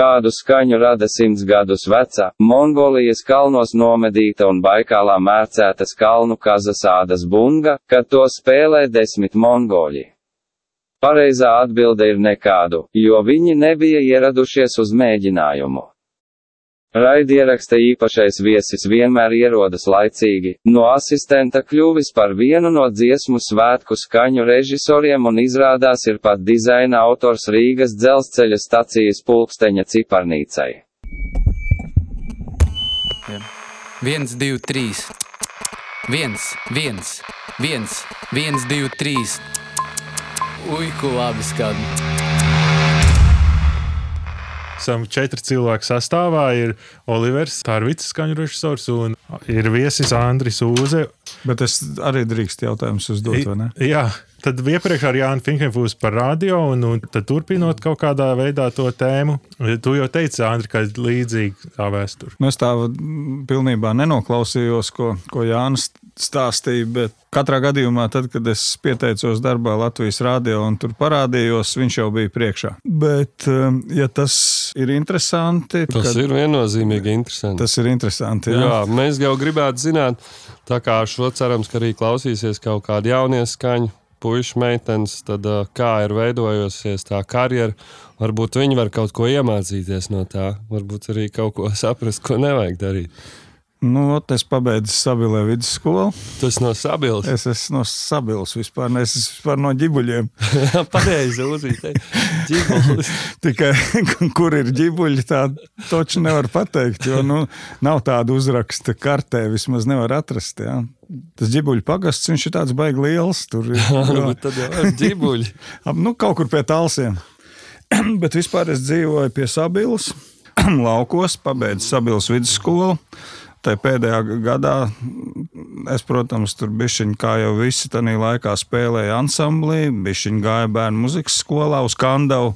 kādu skaņu rada simts gadus veca, Mongolijas kalnos nomedīta un Baikālā mērcētas kalnu kazas ādas bunga, kad to spēlē desmit mongoļi. Pareizā atbilde ir nekādu, jo viņi nebija ieradušies uz mēģinājumu. Raidieraksta īpašais viesis vienmēr ierodas laicīgi, no asistenta kļuvis par vienu no dziesmu svētku skaņu režisoriem un izrādās ir pat dizaina autors Rīgas dzelzceļa stacijas pulksteņa ciparnīcai. 1, 2, 3. 1, 1, 1, 1, 2, 3. Ui, ko labi skan. Esam četri cilvēki sastāvā. Ir Olivers, Tārvits, skaņu režisors, un ir viesis Andris Uze. Bet es arī drīkst jautājumus uzdot, vai ne? Jā. Tad iepriekš ar Jānu Finkenfūsu par radio, un, un tad turpinot kaut kādā veidā to tēmu. Tu jau teici, Andri, ka līdzīgi tā vēsture. Nu, es tā pilnībā nenoklausījos, ko, ko Jānis stāstīja, bet katrā gadījumā, tad, kad es pieteicos darbā Latvijas rādio un tur parādījos, viņš jau bija priekšā. Bet, um, ja tas ir interesanti, tas ir viennozīmīgi interesanti. Tas ir interesanti. Jā. jā, mēs jau gribētu zināt, tā kā šo cerams, ka arī klausīsies kaut kādi jaunie skaņu. Puisas meitenes, tad uh, kā ir veidojusies tā karjera. Varbūt viņi var kaut ko iemācīties no tā, varbūt arī kaut ko saprast, ko nevajag darīt. Nu, ot, es pabeidzu Sabilē vidusskolu. Tas no Sabilas. Es esmu no Sabilas vispār, ne, es esmu vispār no ģibuļiem. Pareizi uzvīt. Tikai, kur ir ģibuļi, tā toči nevar pateikt, jo nu, nav tāda uzraksta kartē, vismaz nevar atrast. Jā. Tas ģibuļu pagasts, viņš ir tāds baigi liels. Tur ir tad jau ir ģibuļi. nu, kaut kur pie talsiem. Bet vispār es dzīvoju pie Sabilas, laukos, pabeidzu Sabilas vidusskolu. Tā pēdējā gadā es, protams, tur bišķiņ, kā jau visi tajā laikā spēlēju ansamblī, bišķiņ gāja bērnu muzikas skolā uz Kandavu.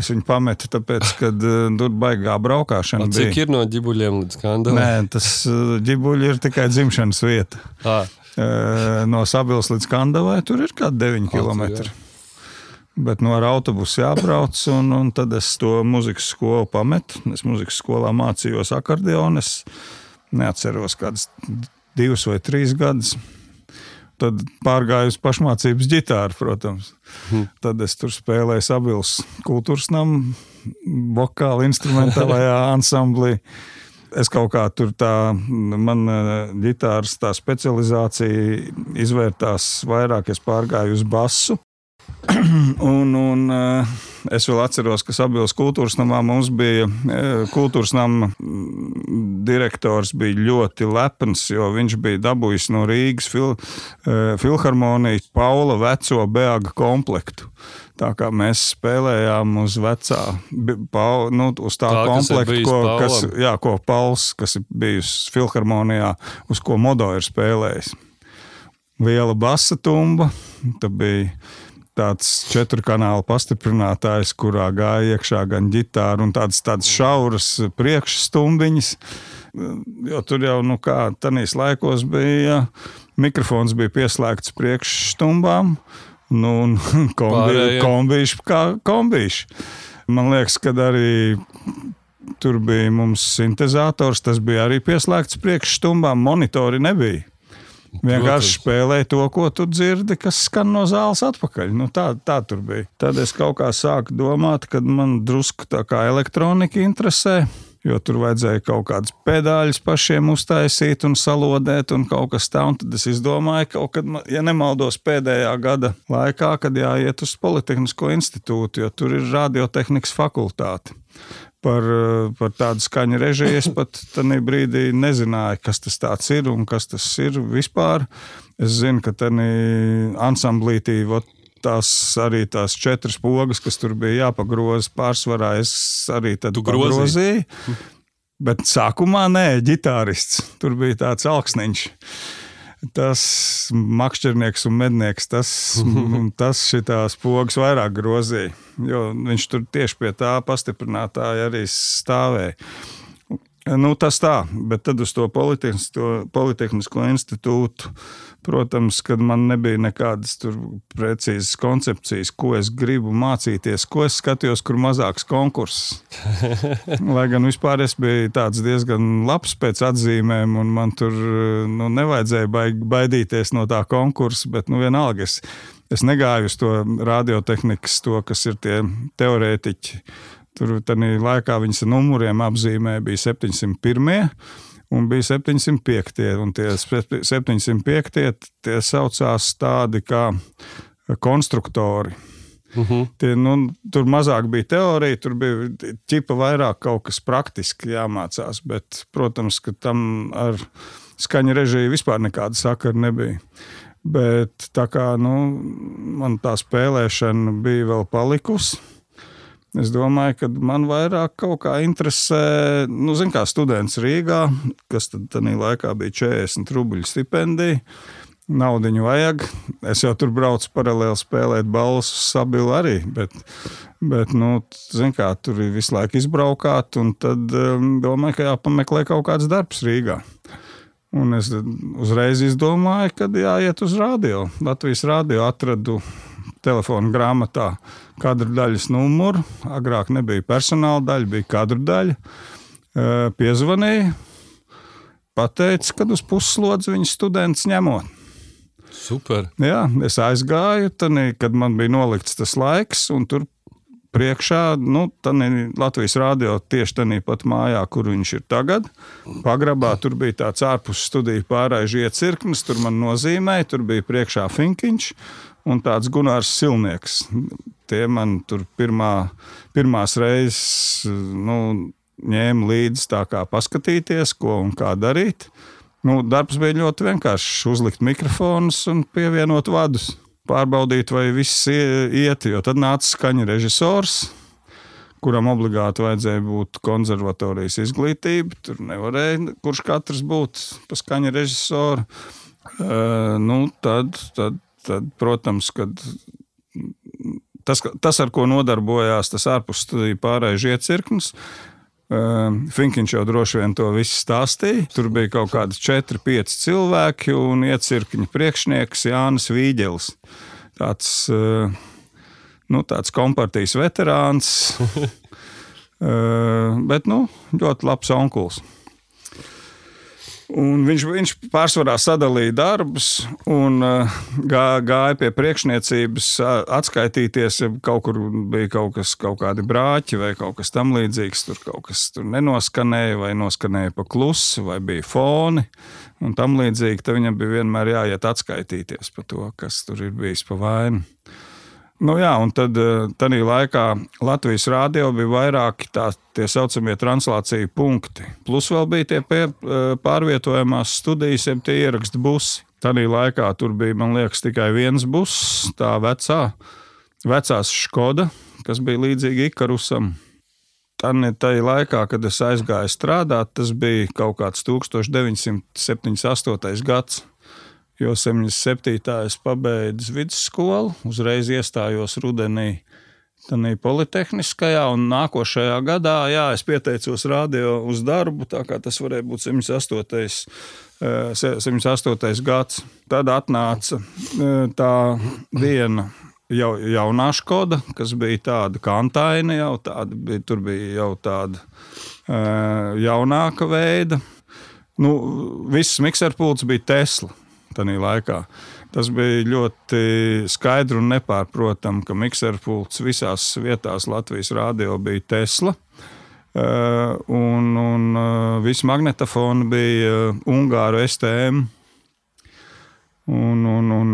Es viņu pametu, tāpēc, ka uh, tur baigā braukšana. Cik bija. ir no ģibuļiem līdz Kandavam? Nē, tas uh, ģibuļi ir tikai dzimšanas vieta. À. Uh, no Sabils līdz Kandavai tur ir kaut kādi 9 km. Jā. Bet no ar autobusu jābrauc, un, un tad es to muzikas skolu pametu. Es muzikas skolā mācījos akordeonu neatceros, kādas divas vai trīs gadus. Tad pārgāju uz pašmācības ģitāru, protams. Hmm. Tad es tur spēlēju Sabilas kultūras namu, vokāla instrumentālajā ansamblī. Es kaut kā tur tā, man ģitāras tā specializācija izvērtās vairāk, es pārgāju uz basu. un, un eh, es vēl atceros, ka Sabiedrības kultūras namā mums bija eh, kultūras nama mm, direktors, bija ļoti lepns, jo viņš bija dabūjis no Rīgas fil, eh, filharmonijas Paula veco beaga komplektu. Tā kā mēs spēlējām uz vecā, pa, nu, uz tā, tā komplekta, ko, kas, jā, ko Pauls, kas ir bijusi filharmonijā, uz ko Modo ir spēlējis. Liela basa tumba, tā bija tāds četru kanālu pastiprinātājs, kurā gāja iekšā gan ģitāra un tādas, tādas šauras priekšstumbiņas. Jo tur jau nu tanīs laikos bija, mikrofons bija pieslēgts priekšstumbām, nu, un kombi, kombīši kā kombīši. Man liekas, ka arī tur bija mums sintēzators, tas bija arī pieslēgts priekšstumbām, monitori nebija. Vienkārši spēlē to, ko tu dzirdi, kas skan no zāles atpakaļ. Nu, tā, tā tur bija. Tad es kaut kā sāku domāt, ka man drusku tā kā elektronika interesē. Jo tur vajadzēja kaut kādus pedāļus pašiem uztaisīt un salodēt, un kaut kas tāds. Tad es izdomāju, ka, kad, ja nemaldos, pēdējā gada laikā, kad jāiet uz Politehnisko institūtu, jo tur ir radiotehnikas fakultāte par, par tādu skaņu režiju. Es pat tajā brīdī nezināju, kas tas ir un kas tas ir vispār. Es zinu, ka tādā ansamblītī tās arī tās četras pogas, kas tur bija jāpagroza, pārsvarā es arī grozīju. Bet sākumā nē, ģitārists. Tur bija tāds augsniņš tas makšķernieks un mednieks, tas, tas šitās pogas vairāk grozīja. Jo viņš tur tieši pie tā pastiprinātāja arī stāvēja. Nu, tas tā, bet tad uz to Politehnisko, Politehnisko institūtu, protams, kad man nebija nekādas precīzas koncepcijas, ko es gribu mācīties, ko es skatījos, kur mazāks konkurss. Lai gan vispār es biju diezgan labs pēc atzīmēm, un man tur nu, nevajadzēja baidīties no tā konkursa, bet nu, vienalga es, es negāju uz to radiotehnikas, to, kas ir tie teorētiķi Tur tādā laikā viņas ar numuriem apzīmē bija 701. Un bija 705. Un tie 705. tie saucās tādi kā konstruktori. Uh mhm. -huh. Tie, nu, tur mazāk bija teorija, tur bija ķipa vairāk kaut kas praktiski jāmācās. Bet, protams, ka tam ar skaņa režiju vispār nekāda sakara nebija. Bet tā kā nu, man tā spēlēšana bija vēl palikusi Es domāju, ka man vairāk kaut kā interesē, nu, zin, kā students Rīgā, kas tad tajā laikā bija 40 rubļu stipendija. Naudiņu vajag. Es jau tur braucu paralēli spēlēt balvas uz sabilu arī, bet, bet nu, zin, kā, tur ir visu laiku izbraukāt, un tad um, domāju, ka jāpameklē kaut kāds darbs Rīgā. Un es uzreiz izdomāju, ka jāiet uz radio. Latvijas radio atradu telefona grāmatā kadru daļas numuru. Agrāk nebija personāla daļa, bija kadru daļa. Piezvanīja, pateica, kad uz puslodzi viņa students ņemot. Super. Jā, es aizgāju, tad, kad man bija nolikts tas laiks, un tur priekšā, nu, Latvijas rādio tieši tādā pat mājā, kur viņš ir tagad. Pagrabā tur bija tāds ārpus studiju pārējais iecirknis, tur man nozīmēja, tur bija priekšā Finkiņš un tāds Gunārs Silnieks. Tie man tur pirmā, pirmās reizes nu, ņēma līdzi tā kā paskatīties, ko un kā darīt. Nu, darbs bija ļoti vienkāršs. Uzlikt mikrofonus un pievienot vadus. Pārbaudīt, vai viss iet, jo tad nāca skaņa režisors, kuram obligāti vajadzēja būt konservatorijas izglītība. Tur nevarēja kurš katrs būt pa skaņa režisoru. Uh, nu, tad, tad tad, protams, kad tas, tas, ar ko nodarbojās tas ārpus studiju pārējais iecirknis, Finkiņš jau droši vien to visu stāstīja. Tur bija kaut kādi 4, 5 cilvēki un iecirkņa priekšnieks Jānis Vīģelis. Tāds, nu, tāds kompartijas veterāns, bet nu, ļoti labs onkulis. Un viņš, viņš pārsvarā sadalīja darbus un uh, gā, gāja pie priekšniecības, atskaitīties, ja kaut kur bija kaut, kas, kaut kādi brāķi vai kaut kas tamlīdzīgs. Tur kaut kas tur nenoskanēja, vai noskanēja pa klusu, vai bija foni. Un tam līdzīgi viņam bija vienmēr jāiet atskaitīties par to, kas tur ir bijis pa vainu. Nu, jā, un tad eh, tādā laikā Latvijas rādio bija vairāki tā, tā saucamie translāciju punkti. Plus vēl bija tie pie, eh, pārvietojamās studijas, jeb tie ierakstu busi. Tādā laikā tur bija, man liekas, tikai viens buss, tā vecā, vecās Skoda, kas bija līdzīga Ikarusam. Tajā laikā, kad es aizgāju strādāt, tas bija kaut kāds 1978. gads jo 77. es pabeidzu vidusskolu, uzreiz iestājos rudenī. Tanī politehniskajā, un nākošajā gadā jā, es pieteicos radio uz darbu. Tas varēja būt 108. 108. Eh, gads. Tad atnāca eh, tā viena jau, jaunā skoda, kas bija tāda kantaina, jau tāda, bija, tur bija jau tāda uh, jaunāka veida. Nu, viss mikserpults bija Tesla tajā laikā. Tas bija ļoti skaidri un nepārprotami, ka mikserpults visās vietās Latvijas rādio bija Tesla. Uh, un un uh, visi magnetofoni bija uh, Ungāru STM. Un, un, un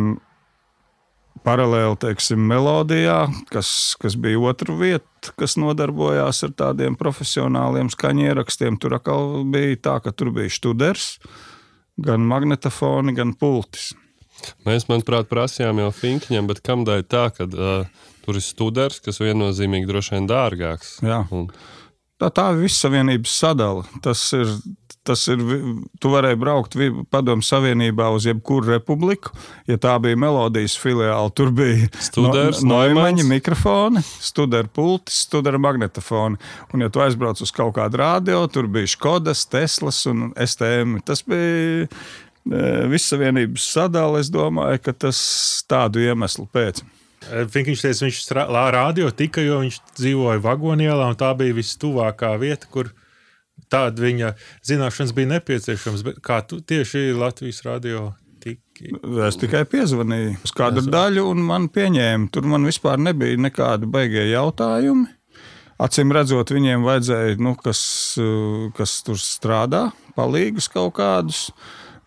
paralēli teiksim, melodijā, kas, kas bija otra vieta, kas nodarbojās ar tādiem profesionāliem skaņierakstiem. Tur atkal bija tā, ka tur bija studers. Gan magnetofoni, gan pultis. Mēs, manuprāt, prasījām jau Finkiņam, bet kam dēļ tā, ka uh, tur ir students, kas viennozīmīgi droši vien dārgāks. Jā. Un... Tā, tā ir vissavienības sadala. Tas ir, tas ir, tu varēji braukt padomu savienībā uz jebkuru republiku. Ja tā bija melodijas filiāla, tur bija Studers, no, noimaņa mikrofoni, studera pultis, studera magnetofoni. Un, ja tu aizbrauc uz kaut kādu radio, tur bija Škodas, Teslas un STM. Tas bija e, vissavienības sadala. Es domāju, ka tas tādu iemeslu pēc. Viņš teica, viņš rādio tikai, jo viņš dzīvoja vagonielā, un tā bija vistuvākā vieta, kur tāda viņa zināšanas bija nepieciešams. Bet kā tu tieši Latvijas radio tiki? Es tikai piezvanīju uz kādu daļu, un man pieņēma. Tur man vispār nebija nekādi beigie jautājumi. Acīm redzot, viņiem vajadzēja, nu, kas, eh, kas tur strādā, palīgus kaut kādus.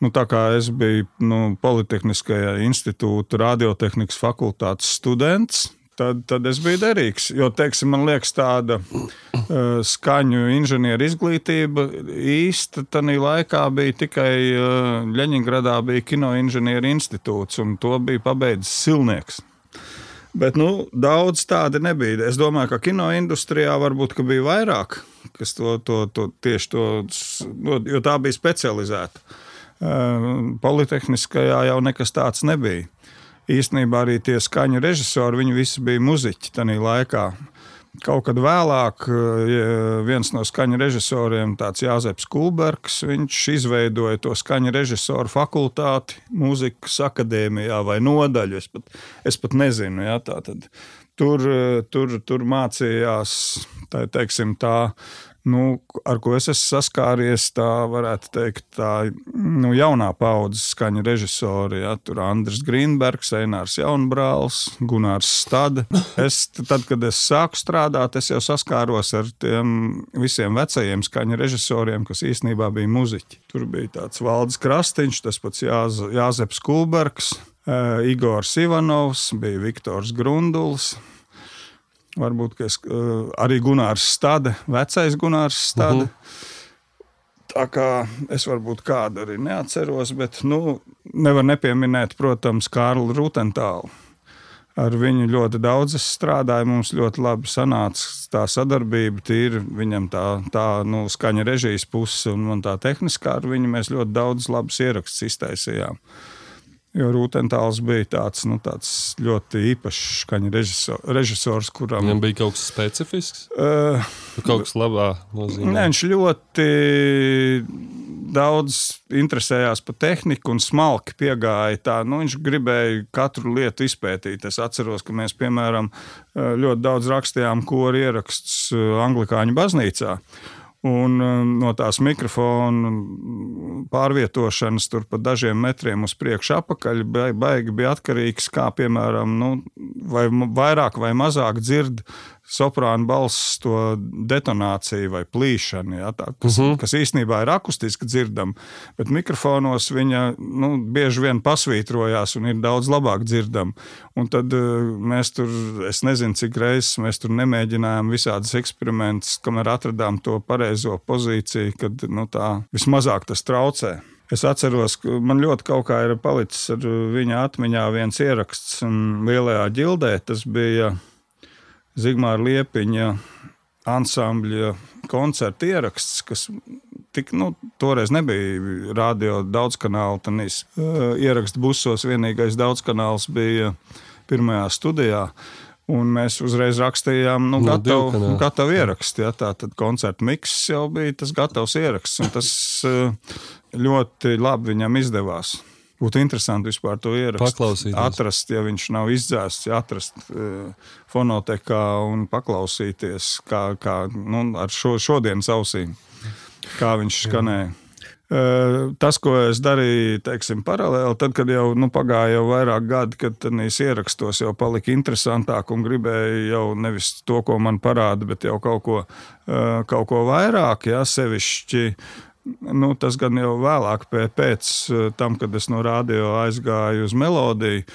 Nu, tā kā es biju nu, Politehniskajā institūta radiotehnikas fakultātes students, tad, tad es biju derīgs. Jo, teiksim, man liekas, tāda uh, skaņu inženieru izglītība īsta tajā laikā bija tikai uh, Ļeņingradā bija kinoinženieru institūts, un to bija pabeidzis Silnieks. Bet nu, daudz tādu nebija. Es domāju, ka kinoindustrijā varbūt ka bija vairāk, kas to, to, to tieši to, no, jo tā bija specializēta. Uh, Politehniskajā jau nekas tāds nebija. Īstenībā arī tie skaņu režisori, viņi visi bija muzeķi tajā laikā. Kaut kad vēlāk eh, viens no skaņu režisoriem, tāds Jāzeps Kulbergs, viņš izveidoja to skaņu režisoru fakultāti mūzikas akadēmijā vai nodaļu. Es pat, es pat nezinu, ja, tā tad. Tur, eh, tur, tur mācījās tā, teiksim, tā nu, ar ko es esmu saskāries, tā varētu teikt, tā nu, jaunā paudzes skaņa režisori. Ja, tur Andris Grīnbergs, Einārs Jaunbrāls, Gunārs Stade. Es, tad, kad es sāku strādāt, es jau saskāros ar tiem visiem vecajiem skaņa režisoriem, kas īstenībā bija muzeķi. Tur bija tāds Valdis Krastīņš, tas pats Jāz, Jāzeps Kulbergs. Uh, Igors Ivanovs, bija Viktors Grunduls, Varbūt es, uh, arī Gunārs Stade, vecais Gunārs Stade. Uh -huh. Tā kā es varbūt kādu arī neatceros, bet nu, nevar nepieminēt, protams, Kārlu Rutentālu. Ar viņu ļoti daudz strādāju. Mums ļoti labi sanāca tā sadarbība. Tīri viņam tā, tā nu, skaņa režijas puse un man tā tehniskā ar viņu mēs ļoti daudz labus ierakstus iztaisījām. Jo Rūtentāls bija tāds, nu, tāds ļoti īpašs skaņa režisors, režisors kuram Viņam bija kaut kas specifisks, uh, kaut kas labā nozīmē. Nē, viņš ļoti daudz interesējās par tehniku un smalki piegāja. Tā, nu, viņš gribēja katru lietu izpētīt. Es atceros, ka mēs, piemēram, ļoti daudz rakstījām koru ierakstus Anglikāņu baznīcā. Un um, no tās mikrofona pārvietošanas tur pa dažiem metriem uz priekšu, apakaļ, baigi bija atkarīgs, kā piemēram, nu, vai vairāk vai mazāk dzird soprāna balss to detonāciju vai plīšanu, ja, tā, kas, uh -huh. kas īstenībā ir akustiski dzirdama, bet mikrofonos viņa nu, bieži vien pasvītrojās un ir daudz labāk dzirdama. Un tad mēs tur, es nezinu, cik reizes mēs tur nemēģinājām visādas eksperimentus, kamēr atradām to pareizo pozīciju, kad nu, tā vismazāk tas traucē. Es atceros, ka man ļoti kaut kā ir palicis ar viņa atmiņā viens ieraksts lielajā ģildē. Tas bija Zigmāra Liepiņa ansambļa koncerta ieraksts, kas tik, nu, toreiz nebija radio daudzkanāla. Tanīs, uh, ierakstu busos vienīgais daudzkanāls bija pirmajā studijā. Un mēs uzreiz rakstījām, nu, No gatavu, divkanāla. gatavu ierakstu. Ja, tā tad koncerta miks jau bija tas gatavs ieraksts. un Tas uh, ļoti labi viņam izdevās. Būtu interesanti vispār to ierakstu. Paklausīties. Atrast, ja viņš nav izdzēsts, ja atrast uh, fonotekā un paklausīties, kā, kā nu, ar šo, šodienas ausīm, kā viņš skanēja. Uh, Tas, ko es darīju, teiksim, paralēli, tad, kad jau nu, pagāja jau vairāk gadi, kad tādīs ierakstos jau palika interesantāk un gribēju jau nevis to, ko man parāda, bet jau kaut ko, uh, kaut ko vairāk, ja sevišķi Nu, tas gan jau vēlāk, pē- pēc eh, tam, kad es no radio aizgāju uz melodiju.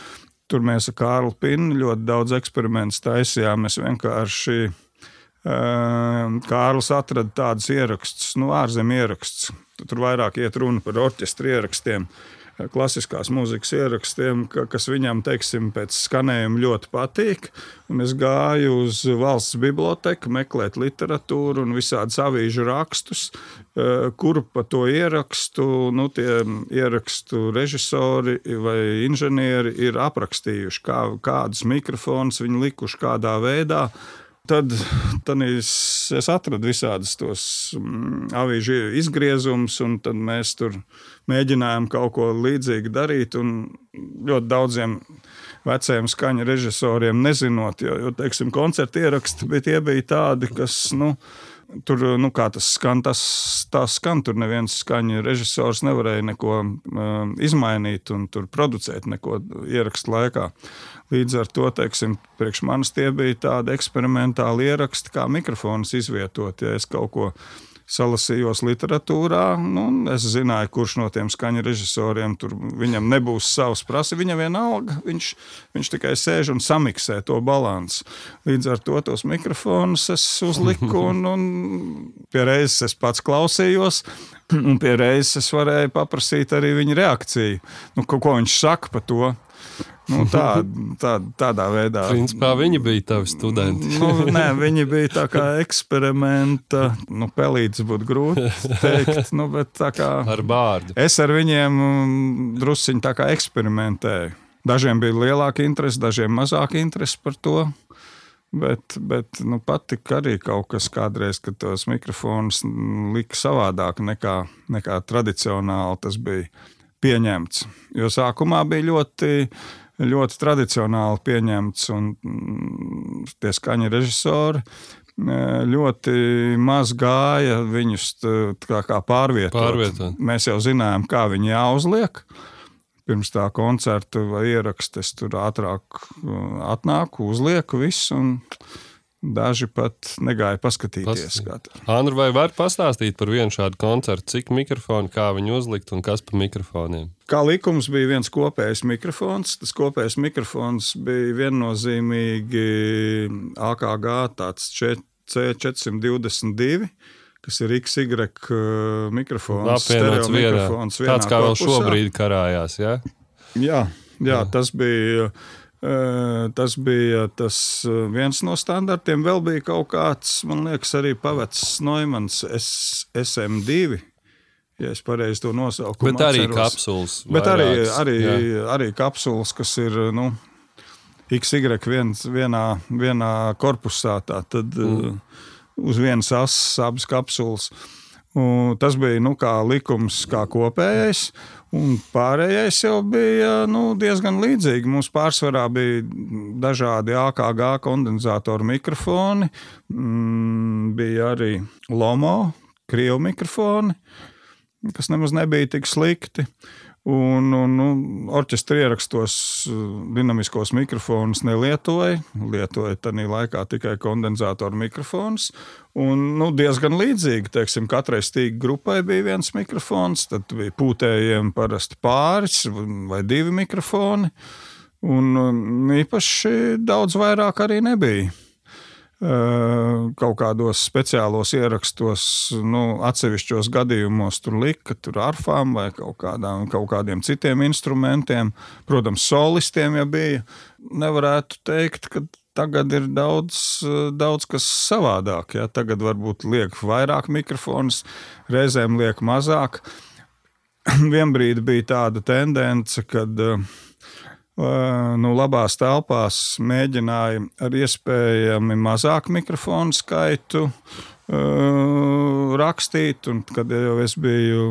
Tur mēs ar Kārlu Pinu ļoti daudz eksperimentu taisījām. Mēs vienkārši eh, Kārlis atrada tādus ierakstus, nu, ārzemju ierakstus. Tur vairāk iet runa par orķestra ierakstiem. klasiskās mūzikas ierakstiem, ka, kas viņam, teiksim, pēc skanējuma ļoti patīk. Un es gāju uz valsts biblioteku, meklēt literatūru un visādus avīžu rakstus, eh, kur pa to ierakstu, nu, tie ierakstu režisori vai inženieri ir aprakstījuši, kā, kādus mikrofonus viņi likuši kādā veidā. Tad, tad es, es atradu visādus tos mm, avīžu izgriezumus, un tad mēs tur mēģinājām kaut ko līdzīgu darīt. Ļoti daudziem veciem skaņu režisoriem nezinot, jo, jo teiksim, koncerta ieraksti bija, tie bija tādi, kas. Nu, Tur, nu, kā tas skan, tas tā skan. Tur neviens skaņu režisors nevarēja neko uh, izmainīt un producēt neko ierakstu laikā. Līdz ar to, teiksim, priekš manis tie bija tādi eksperimentāli ieraksti, kā mikrofons izvietot. Ja es kaut ko salasījos literatūrā, nu, es zināju, kurš no tiem skaņu režisoriem tur viņam nebūs savs prasa. Viņam vienalga, viņš, viņš tikai sēž un samiksē to balansu. Līdz ar to tos mikrofonus es uzliku un, un pie reizes es pats klausījos. Un pie reizes es varēju paprasīt arī viņa reakciju. Nu, ko, ko viņš saka par to? Nu, tā, tā, tādā veidā. Principā viņi bija tavi studenti. nu, nē, viņi bija tā kā eksperimenta. Nu, pelīdz būtu grūti teikt, nu, bet tā kā. Ar bārdu. Es ar viņiem mm, drusciņi tā kā eksperimentēju. Dažiem bija lielāka interese, dažiem mazāka interese par to. Bet, bet nu, patika arī kaut kas kādreiz, kad tos mikrofonus lika savādāk nekā, nekā tradicionāli tas bija pieņemts. Jo sākumā bija ļoti ļoti tradicionāli pieņemts, un mm, tie skaņa režisori e, ļoti maz gāja viņus kā, kā pārvietot. pārvietot. Mēs jau zinājām, kā viņi jāuzliek. Pirms tā koncerta vai ieraksta es tur ātrāk e, atnāku, uzlieku visu. Un, Daži pat negāja paskatīties. Andru, vai var pastāstīt par vienu šādu koncertu, cik mikrofonu, kā viņu uzlikt un kas pa mikrofoniem? Kā likums bija viens kopējs mikrofons. Tas kopējs mikrofons bija viennozīmīgi AKG C422 kas ir XY mikrofons. Apvienots mikrofons Tāds kā vēl šobrīd karājās, ja? Jā, jā, jā, tas bija Tas bija tas viens no standartiem. Vēl bija kaut kāds, man liekas, arī pavecs Noimans SM2. Ja es pareizi to nosaucu. Bet arī atceros. kapsulas. Bet vairāks, arī, arī, jā. arī kapsulas, kas ir nu, XY viens, vienā, vienā korpusā. Tad mm. uz vienas asas abas kapsulas. Un tas bija nu, kā likums, kā kopējais. Un pārējais jau bija nu, diezgan līdzīgi. Mums pārsvarā bija dažādi AKG kondensatoru mikrofoni, mm, bija arī Lomo, krievu mikrofoni, kas nemaz nebija tik slikti. Un, un, un orķestra ierakstos uh, dinamiskos mikrofonus nelietoja. Lietoja tajā laikā tikai kondensatoru mikrofonus. Un, nu, diezgan līdzīgi. Teiksim, katrai stīga grupai bija viens mikrofons, tad bija pūtējiem parasti pāris vai divi mikrofoni. Un īpaši daudz vairāk arī nebija kaut kādos speciālos ierakstos, nu, atsevišķos gadījumos tur lika, tur arfām vai kaut, kādām, kaut kādiem citiem instrumentiem. Protams, solistiem jau bija. Nevarētu teikt, ka tagad ir daudz, daudz kas savādāk. Ja? Tagad varbūt liek vairāk mikrofonus, reizēm liek mazāk. Vienbrīd bija tāda tendence, kad uh, nu, labās telpās mēģināja ar iespējami mazāku mikrofonu skaitu uh, rakstīt. Un, kad jau es biju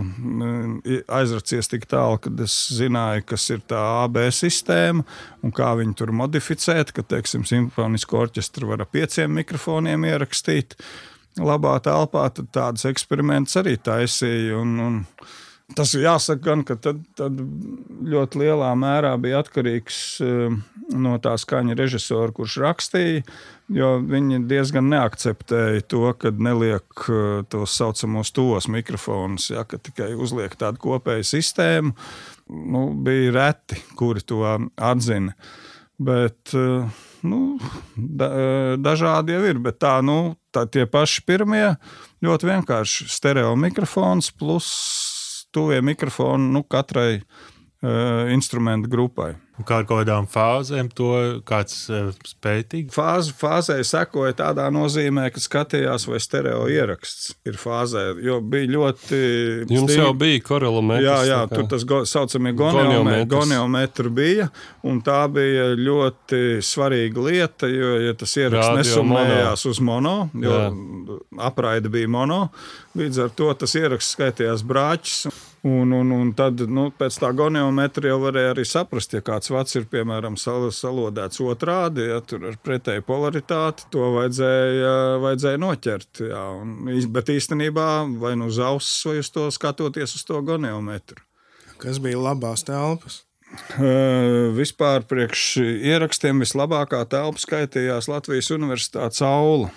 aizracies tik tālu, kad es zināju, kas ir tā AB sistēma un kā viņi tur modificēt, ka, teiksim, simfonisko orķestru var ar pieciem mikrofoniem ierakstīt labā telpā, tad tādas eksperimentus arī taisīja. Un, un, Tas jāsaka, gan, ka tad, tad ļoti lielā mērā bija atkarīgs eh, no tā skaņa režisora, kurš rakstīja. Jo viņi diezgan neakceptēja to, ka neliek eh, tos saucamos tos mikrofonus, ja, ka tikai uzliek tādu kopēju sistēmu. Nu, bija reti, kuri to atzina. Bet eh, nu, da, dažādi jau ir. Bet tā, nu, tā tie paši pirmie ļoti vienkārši stereo mikrofons plus tuvie mikrofoni nu, katrai uh, instrumentu grupai. Kā ar kādām fāzēm to kāds uh, spētīgi? Fāze, fāzē sekoja tādā nozīmē, ka skatījās, vai stereo ieraksts ir fāzē. Jo bija ļoti. Jums stīg... jau bija korelametrs. Jā, jā tur tas go, saucamie goniometri bija. Un tā bija ļoti svarīga lieta, jo ja tas ieraksts Radio nesumējās mono. uz mono, jo jā. apraide bija mono. Līdz ar to tas ieraksts skaitījās brāķis. Un, un, un tad nu, pēc tā goniometra jau varēja arī saprast, ja kāds vats ir piemēram sal, salodēts otrādi, ja tur ir pretēji polaritāte, to vajadzēja, vajadzēja noķert. Jā, un, bet īstenībā vai nu uz auss, vai uz to skatoties uz to goniometru. Kas bija labās telpas? Uh, vispār priekš ierakstiem vislabākā telpa skaitījās Latvijas Universitātes aula.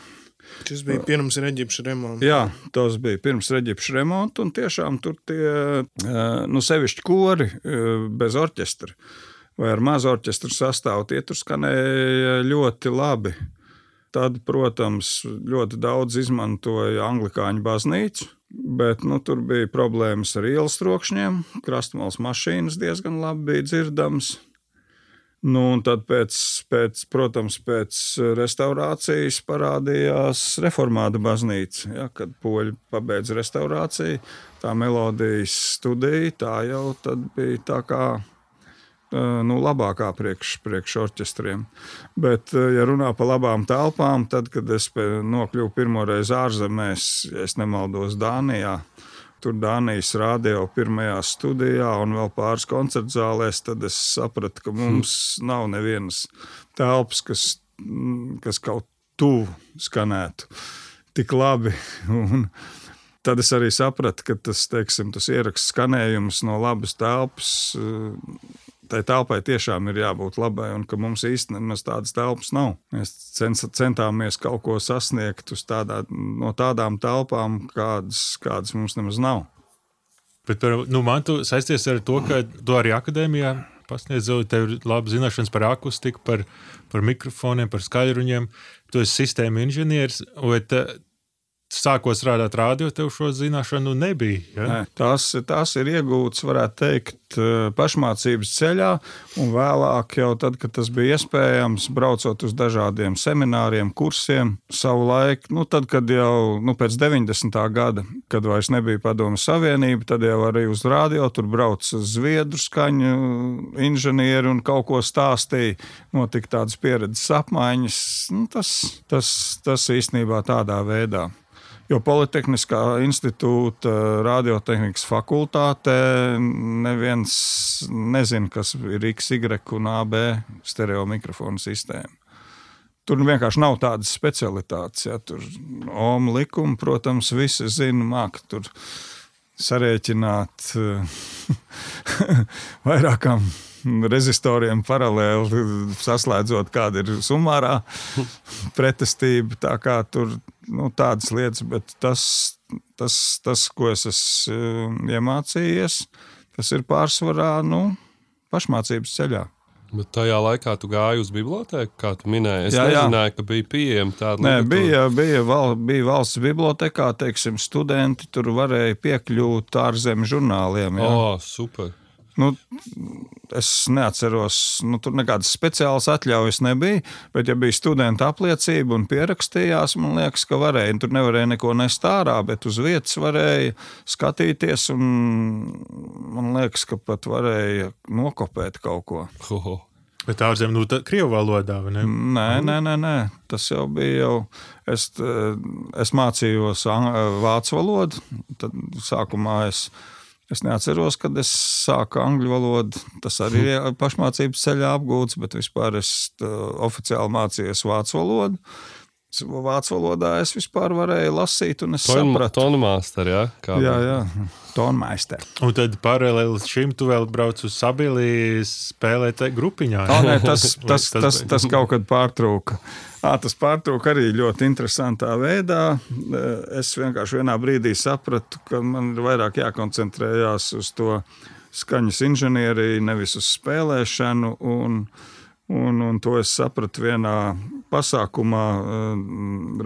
Tas bija pirms reģipša remonta. Jā, tas bija pirms reģipša remonta. Un tiešām tur tie nu, sevišķi kori bez orķestra vai ar mazu orķestra sastāvu, tie tur skanēja ļoti labi. Tad, protams, ļoti daudz izmantoja anglikāņu baznīcu, bet nu, tur bija problēmas ar ielas trokšņiem. Krastmālas mašīnas diezgan labi bija dzirdamas. Nu, un tad, pēc, pēc, protams, pēc restaurācijas parādījās reformāta baznīca. Ja, kad poļi pabeidza restaurāciju, tā melodijas studija tā jau bija tā kā nu, labākā priekš, priekš orķestriem. Bet, ja runā par labām telpām, tad, kad es nokļuvu pirmo reizi ārzemēs, ja nemaldos Dānijā, tur Dānijas rādio pirmajā studijā un vēl pāris koncertu zālēs, tad es sapratu, ka mums nav nevienas telpas, kas, kas kaut tuvu skanētu tik labi. Un tad es arī sapratu, ka tas, teiksim, tas ieraksts skanējums no labas telpas tai telpai tiešām ir jābūt labai, un ka mums īstenībā tādas telpas nav. Mēs centāmies kaut ko sasniegt tādā, no tādām telpām, kādas, kādas mums nemaz nav. Bet nu, man tu saisties ar to, ka tu arī akadēmijā pasniedzi, tev ir labi zināšanas par akustiku, par, par mikrofoniem, par skaļruņiem. Tu esi sistēma inženieris, vai sākot strādāt rādio, tev šo zināšanu nebija. Ja? Nē, tas, tas ir iegūts, varētu teikt, eh, pašmācības ceļā, un vēlāk, jau tad, kad tas bija iespējams, braucot uz dažādiem semināriem, kursiem, savu laiku, nu, tad, kad jau nu, pēc 90. gada, kad vairs nebija Padomu Savienība, tad jau arī uz rādio tur brauca zviedru skaņu inženieri un kaut ko stāstīja. Notika tādas pieredzes apmaiņas. Nu, tas, tas, tas īstenībā tādā veidā. Jo Politehniskā institūta radiotehnikas fakultātē neviens nezina, kas ir X, Y un AB stereo mikrofonu sistēma. Tur vienkārši nav tādas specialitātes. Ja, tur OMA likuma, protams, visi zina, māca tur sarēķināt vairākām rezistoriem paralēli saslēdzot, kāda ir summārā pretestība. Tā kā tur nu, tādas lietas, bet tas, tas, tas ko es esmu um, iemācījies, tas ir pārsvarā nu, pašmācības ceļā. Bet tajā laikā tu gāji uz bibliotēku, kā tu minēji. Es jā, nezināju, jā. ka bija pieejama tāda lieta. Bija, bija, val, bija valsts bibliotekā, teiksim, studenti tur varēja piekļūt ārzemju žurnāliem. Jā. Oh, super! Nu, es neatceros, nu, tur nekādas speciālas atļaujas nebija, bet, ja bija studenta apliecība un pierakstījās, man liekas, ka varēja. Tur nevarēja neko nest ārā, bet uz vietas varēja skatīties. Man liekas, ka pat varēja nokopēt kaut ko. Oho. Bet ārzemē, nu, tā krievu valodā, vai ne? Nē, nē, nē, nē. tas jau bija jau. Es, es mācījos vācu valodu, tad sākumā es Es neatceros, kad es sāku angļu valodu. Tas arī ir pašmācības ceļā apgūts, bet vispār es oficiāli mācījos vācu valodu. Vācu valodā es vispār varēju lasīt, un es Ton, sapratu, tonu mākslinieks, ja? Kā jā, jā, tonmaister. Un tad paralēli šim tu vēl brauc uz Sabilie spēlēt grupiņā. Tā, nē, tas, tas, tas, tas, tas kaut kad pārtrūka. À, tas pārtrūka arī ļoti interesantā veidā. Es vienkārši vienā brīdī sapratu, ka man ir vairāk jākoncentrējās uz to skaņas inženieriju, nevis uz spēlēšanu. Un, Un, un to es sapratu vienā pasākumā,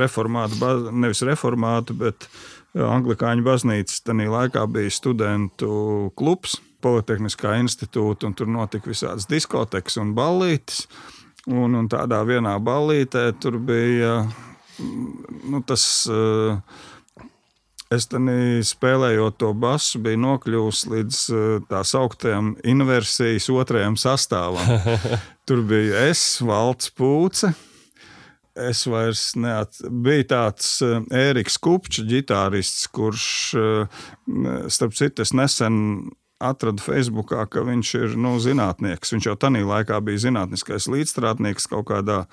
reformāta, nevis reformāta, bet Anglikāņu baznīcas. Tajā laikā bija studentu klubs Politehniskā institūta, un tur notika visādas diskotekas un ballītes. Un, un tādā vienā ballītē tur bija nu, tas. Uh, Es tam spēlējot to basu, biju nokļuvis līdz tā sauktējam inversijas otrajam sastāvam. Tur bija es, Valts Pūce. Es vairs nebiju tāds Ēriks Kupčs, ģitārists, kurš, starp citu, es nesen atradu Facebookā, ka viņš ir nu, zinātnieks. Viņš jau tajā laikā bija zinātniskais līdzstrādnieks kaut kādā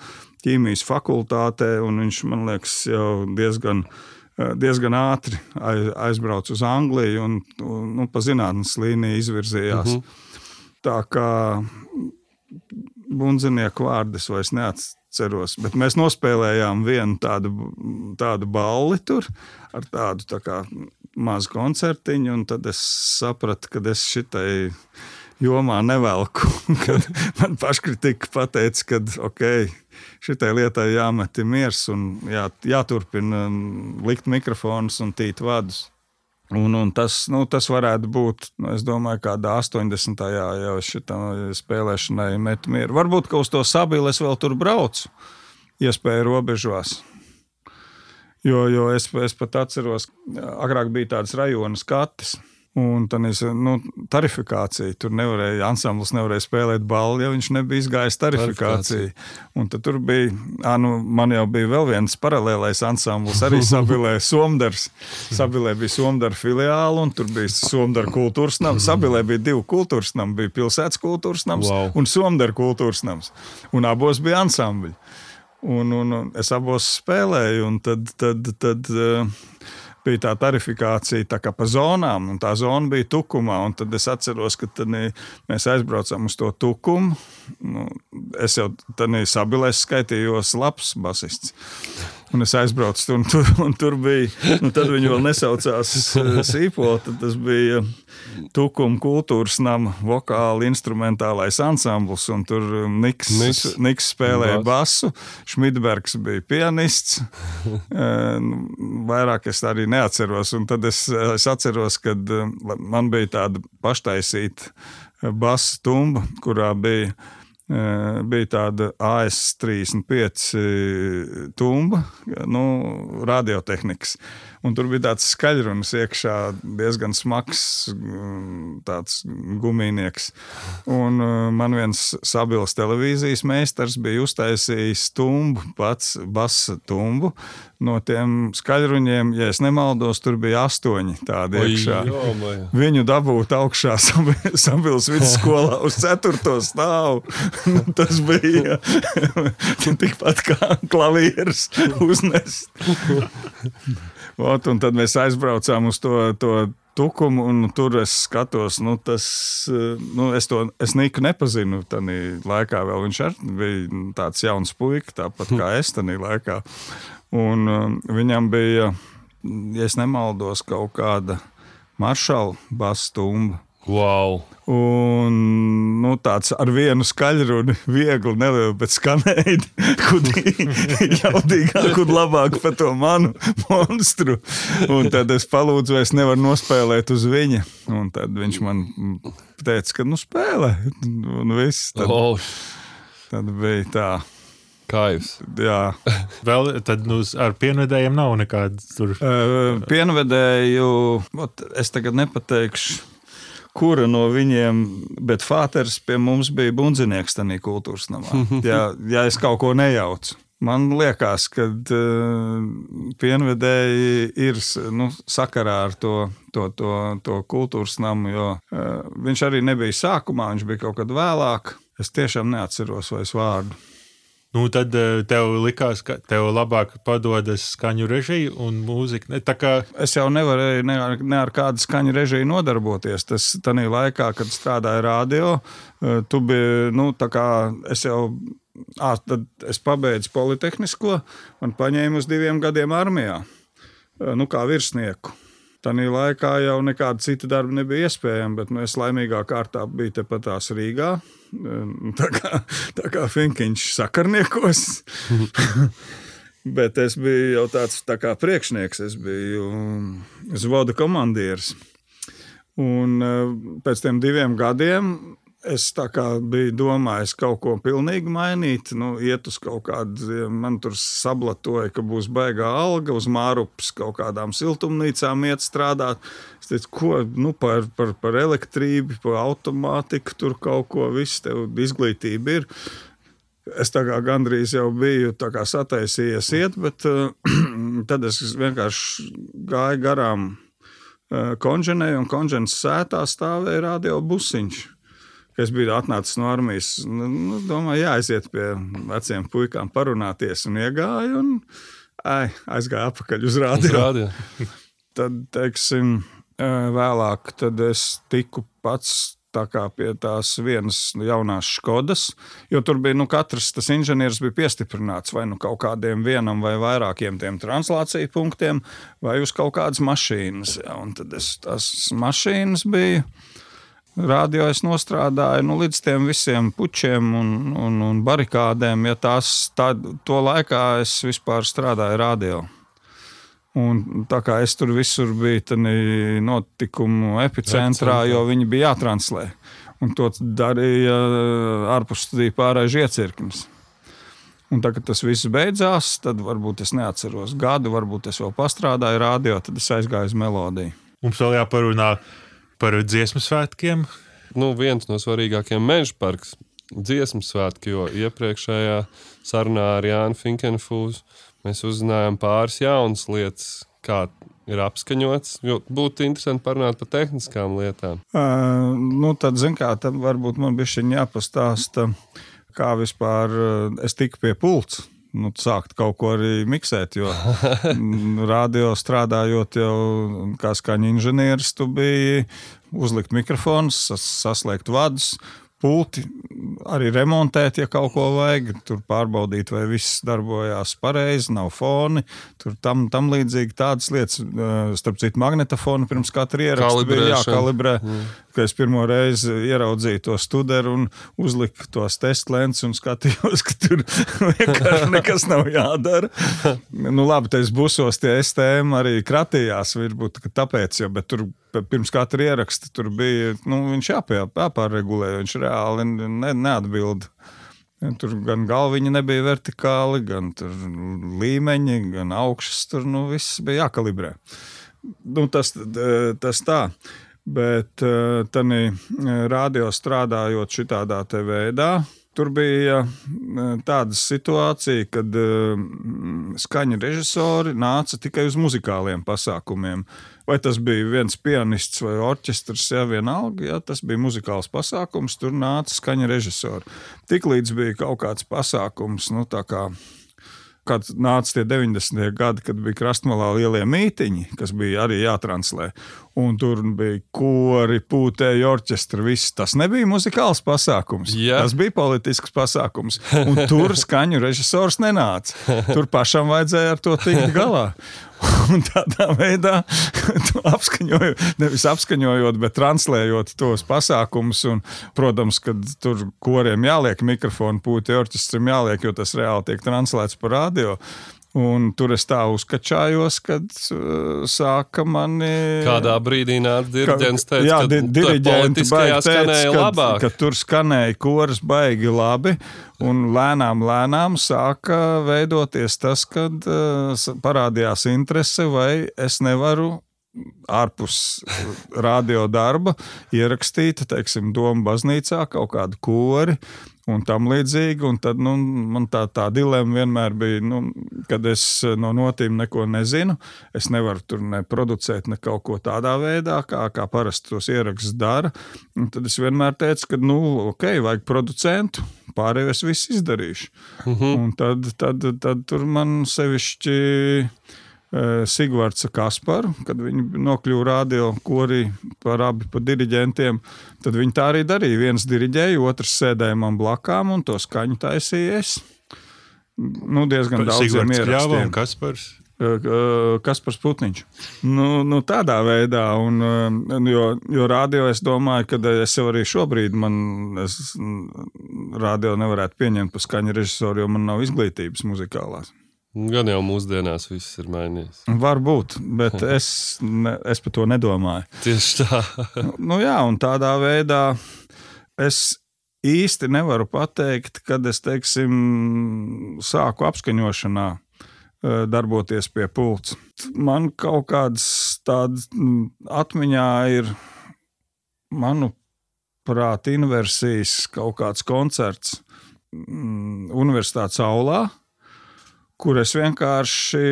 ķīmijas fakultātē, un viņš, man liekas, jau diezgan Eh, diezgan ātri aizbrauca uz Angliju un, un nu, pa zinātnes līniju izvirzījās. Uh mhm. -huh. Tā kā bundzinieku vārdus vairs neatceros, bet mēs nospēlējām vienu tādu, tādu balli tur ar tādu tā kā mazu koncertiņu, un tad es sapratu, ka es šitai jomā nevelku. Man paškritika pateica, ka ok, šitai lietai jāmet miers un jā, jāturpina likt mikrofonus un tīt vadus. Un, un tas, nu, tas varētu būt, nu, es domāju, kādā 80. jau šitam spēlēšanai met mieru. Varbūt, ka uz to sabili es vēl tur braucu, iespēju robežās. Jo, jo es, es pat atceros, agrāk bija tādas rajona skates Un tā nu, tarifikācija. Tur nevarēja, ansamblis nevarēja spēlēt balli, ja viņš nebija izgājis tarifikāciju. Un tad tur bija, à, nu, man jau bija vēl viens paralēlais ansamblis, arī Sabilē Somdars. Sabilē bija Somdara filiāla, un tur bija Somdara kultūras nams. Sabilē bija divi kultūras nami, bija pilsētas kultūras nams wow. un Somdara kultūras nams. Un abos bija ansambļi. Un, un, un es abos spēlēju, un tad, tad, tad, uh, bija tā tarifikācija tā kā pa zonām, un tā zona bija tukumā. Tad es atceros, ka mēs aizbraucām uz to tukumu. Nu, es jau tādā sabilēs skaitījos labs basists. Un es aizbraucu tur, un tur, un tur bija. Nu, tad viņi vēl nesaucās eh, Sīpola. Tas bija Tukuma kultūras nama vokāla instrumentālais ansamblis. Tur eh, Niks, Niks. Niks spēlēja Bas. basu, Šmitbergs bija pianists. Eh, nu, vairāk es arī neatceros. Un tad es, es atceros, kad man bija tāda paštaisīta basa tumba, kurā bija bija tāda AS35 tumba, nu, radiotehnikas. Un tur bija tāds skaļrunis iekšā, diezgan smags, mm, tāds gumijnieks. Un uh, man viens sabils televīzijas meistars bija uztaisījis tumbu, pats basa tumbu. No tiem skaļruņiem, ja es nemaldos, tur bija astoņi tādi iekšā. Oi, Viņu dabūt augšā sabils vidusskolā uz ceturto stāvu. Tas bija tikpat kā klavieris uznest. Ot, un tad mēs aizbraucām uz to, to tukumu, un tur es skatos, nu, tas, nu, es to es Niku nepazinu. Tajā laikā vēl viņš bija tāds jauns puika, tāpat kā es tajā laikā. Un um, viņam bija, ja nemaldos, kaut kāda maršala bastumba. Wow. Un nu, tāds ar vienu skaļruni, viegli, nelielu, bet skanēji, jaudīgāk un labāk par to manu monstru. Un tad es palūdzu, vai es nevaru nospēlēt uz viņa. Un tad viņš man teica, ka nu spēlē. Un viss. Tad, oh. tad bija tā. Kaivs. Jā. Vēl tad nu, ar pienvedējiem nav nekādas tur. Uh, pienvedēju, es tagad nepateikšu kura no viņiem, bet Fāters pie mums bija bundzinieks tajā kultūras namā. Ja, ja es kaut ko nejaucu. Man liekas, ka uh, pienvedēji ir nu, sakarā ar to, to, to, to kultūras namu, jo uh, viņš arī nebija sākumā, viņš bija kaut kad vēlāk. Es tiešām neatceros vairs vārdu. Nu, tad eh, tev likās, ka tev labāk padodas skaņu režija un mūzika. Kā... Es jau nevarēju ne ar, ne ar kādu skaņu režiju nodarboties. Tas tajā laikā, kad strādāju radio, eh, tu biji, nu, tā kā es jau. À, tad es pabeidzu Politehnisko un paņēmu uz diviem gadiem armijā, eh, nu, kā virsnieku. Tanī laikā jau nekāda cita darba nebija iespējama, bet nu, es laimīgā kārtā biju tepat tās Rīgā. Tā kā, tā kā Finkiņš sakarniekos. bet es biju jau tāds tā kā priekšnieks, es biju zvoda komandieris. Un eh, pēc tam diviem gadiem es biju domājis kaut ko pilnīgi mainīt. Nu, iet uz kaut kādu, man tur sablatoja, ka būs baigā alga, uz mārupas kaut kādām siltumnīcām iet strādāt. Es teicu, ko nu, par, par, par elektrību, par automātiku, tur kaut ko, viss tev izglītība ir. Es tā kā gandrīz jau biju sataisījies iet, bet uh, tad es vienkārši gāju garām uh, konženei, un konženas sētā stāvēja radio busiņš. Es biju atnācis no armijas. Nu, nu, domāju, jāaiziet pie veciem puikām, parunāties, un iegāju. Un, ai, aizgāju atpakaļ uz rādio. tad, teiksim, uh, vēlāk tad es tiku pats pie tās vienas jaunās Skodas, jo tur bija nu, katrs tas inženieris bija piestiprināts vai nu kaut kādiem vienam vai vairākiem tiem translāciju punktiem, vai uz kaut kādas mašīnas. Ja, un tad es tās mašīnas biju. Radio es nostrādāju nu, līdz tiem visiem pučiem un, un, un barikādēm. Ja tās, tā, to laikā es vispār strādāju radio. Un tā kā es tur visur biju notikumu epicentrā, jo viņi bija jātranslē. Un to darīja ārpus studiju pārējais iecirknis. Un tagad, kad tas viss beidzās, tad varbūt es neatceros gadu, varbūt es vēl pastrādāju rādio, tad es aizgāju uz melodiju. Mums vēl jāparunā par dziesmu svētkiem. Nu, viens no svarīgākajiem meža parks dziesmu svētki, jo iepriekšējā sarunā ar Jānu Finkenfūzu Mēs uzzinājām pāris jaunas lietas, kā ir apskaņots. Būtu interesanti parunāt par tehniskām lietām. Uh, nu, tad, zin, kā, tad varbūt man bija jāpastāsta, kā vispār es tiku pie pults. Nu, sākt kaut ko arī miksēt, jo radio strādājot jau kā skaņa inženieris, tu biji uzlikt mikrofons, saslēgt vadus, pulti arī remontēt, ja kaut ko vajag. Tur pārbaudīt, vai viss darbojās pareizi, nav foni. Tur tam, tam līdzīgi tādas lietas, starp citu, magnetofonu pirms katra ieraksta bija jākalibrē. Mm. Kad es pirmo reizi ieraudzīju to studiju un uzliku tos testlēns un skatījos, ka tur vienkārši nekas nav jādara. nu, labi, tas busos tie STM arī kratījās, varbūt tāpēc, jo, tur pirms katra ieraksta tur bija, nu, viņš jāpie, jāpārregulē, viņš reāli ne, neatbild. Tur gan galviņa nebija vertikāli, gan līmeņi, gan augšas. Tur nu, viss bija jākalibrē. Nu, tas, tas tā. Bet tā radio strādājot šādā veidā, Tur bija tāda situācija, kad skaņa režisori nāca tikai uz muzikāliem pasākumiem. Vai tas bija viens pianists vai orķestris, ja vienalga, ja tas bija muzikāls pasākums, tur nāca skaņa režisori. Tiklīdz bija kaut kāds pasākums, nu tā kā kad nāca tie 90. gadi, kad bija krastmalā lielie mītiņi, kas bija arī jātranslē. Un tur bija kori, pūtēji, orķestri. Viss. Tas nebija muzikāls pasākums. Jā. Tas bija politisks pasākums. Un tur skaņu režisors nenāca. Tur pašam vajadzēja ar to tikt galā. Un tādā veidā apskaņojot, nevis apskaņojot, bet translējot tos pasākumus. Un, protams, ka tur koriem jāliek mikrofonu, pūti orķestram jāliek, jo tas reāli tiek translēts par radio. Un tur es tā uzkačājos, kad uh, sāka mani. Kādā brīdī nāca diriģents, teica, jā, di diriģents skanēja kad, labāk. Kad tur skanēja koris baigi labi, un lēnām, lēnām sāka veidoties tas, kad uh, parādījās interese, vai es nevaru ārpus radio darba ierakstīt, teiksim, Doma baznīcā kaut kādu kori un tam līdzīgi. Un tad nu, man tā, tā dilemma vienmēr bija, nu, kad es no notīm neko nezinu. Es nevaru tur ne producēt ne kaut ko tādā veidā, kā, kā parasti tos ierakstus dara. Un tad es vienmēr teicu, ka, nu, ok, vajag producentu, pārējo es visu izdarīšu. Uh mhm. -huh. Un tad, tad, tad tur man sevišķi Eh, Sigvards Kasparu, kad viņi nokļuva radio korī par abi pa diriģentiem. Tad viņi tā arī darīja. Viens diriģēja, otrs sēdēja man blakām un to skaņu taisīja es. Nu, diezgan daudziem ierakstiem. Kaspars? Eh, eh, Kaspars Putniņš. Nu, nu, tādā veidā, un, jo, jo radio es domāju, ka es jau arī šobrīd man es, radio nevarētu pieņemt par skaņu režisoru, jo man nav izglītības muzikālās. Gan jau mūsdienās viss ir mainījies. Varbūt, bet es, ne, es par to nedomāju. Tieši tā. nu, jā, un tādā veidā es īsti nevaru pateikt, kad es teiksim, sāku apskaņošanā eh, darboties pie pults. Man kaut kādas tādas atmiņā ir, manuprāt, inversijas kaut kāds koncerts Universitātes aulā kur es vienkārši,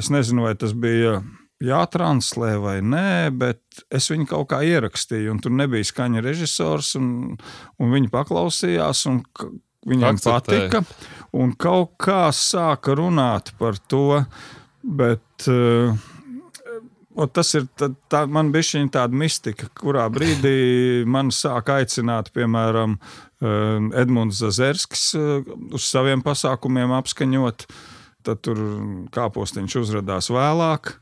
es nezinu, vai tas bija jātranslē vai nē, bet es viņu kaut kā ierakstīju, un tur nebija skaņa režisors, un, un viņi paklausījās, un viņiem Akceptēja. patika, un kaut kā sāka runāt par to, bet uh, O, tas ir tā, tā man bija tāda mistika, kurā brīdī man sāk aicināt, piemēram, Edmunds Zazerskis eh, uz saviem pasākumiem apskaņot. Tad tur kāpostiņš uzrādījās vēlāk.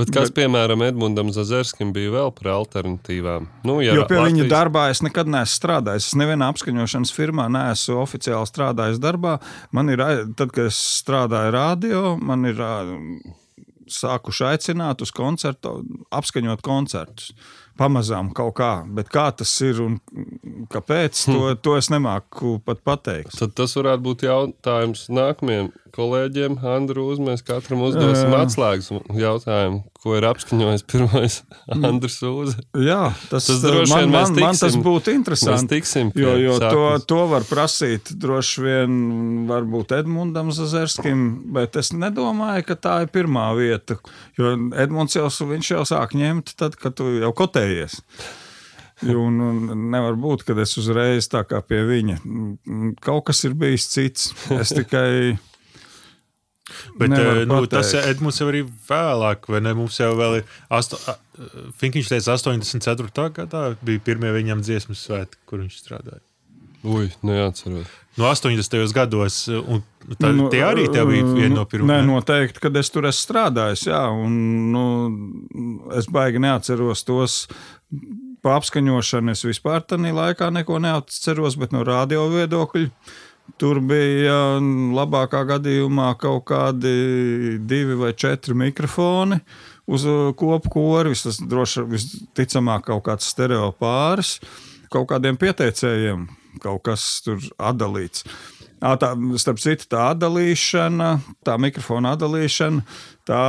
Bet kas, bet, piemēram, Edmundam Zazerskim bija vēl par alternatīvām? Nu, ja jo pie Latvijas... viņa darbā es nekad neesmu strādājis. Es nevienā apskaņošanas firmā neesmu oficiāli strādājis darbā. Man ir, tad, kad es strādāju radio, man ir sākuši aicināt uz koncertu, apskaņot koncertus. Pamazām kaut kā, bet kā tas ir un kāpēc, to, hm. to es nemāku pat pateikt. Tad tas varētu būt jautājums nākamajiem kolēģiem. Andru, mēs katram uzdosim atslēgas jautājumu, ko ir apskaņojis pirmais Andris Uze. Jā, tas, tas droši vien man, man, man tas būtu interesanti. Tiksim, jo jo to, to var prasīt droši vien varbūt Edmundam Zazerskim, bet es nedomāju, ka tā ir pirmā vieta. Jo Edmunds jau, viņš jau sāk ņemt tad, kad tu jau kotējies. Un, un nevar būt, ka es uzreiz tā kā pie viņa. Kaut kas ir bijis cits. Es tikai Bet uh, nu, tas Edmunds jau arī vēlāk, vai ne? Mums jau vēl ir. Asto, Finkiņš teica, 84. gadā bija pirmie viņam dziesmas svētki, kur viņš strādāja. Ui, neatceros. No 80. gados, un tā, nu, tie arī bija viena no pirmajām. Nē, noteikti, kad es tur esmu strādājis, jā, un nu, es baigi neatceros tos. Pa apskaņošanu es vispār tajā laikā neko neatceros, bet no radio viedokļa Tur bija labākā gadījumā kaut kādi divi vai četri mikrofoni uz uh, kopu kori. Tas droši vien visticamāk kaut kāds stereo pāris, kaut kādiem pieteicējiem kaut kas tur atdalīts. Tā, starp citu, tā atdalīšana, tā mikrofona atdalīšana, tā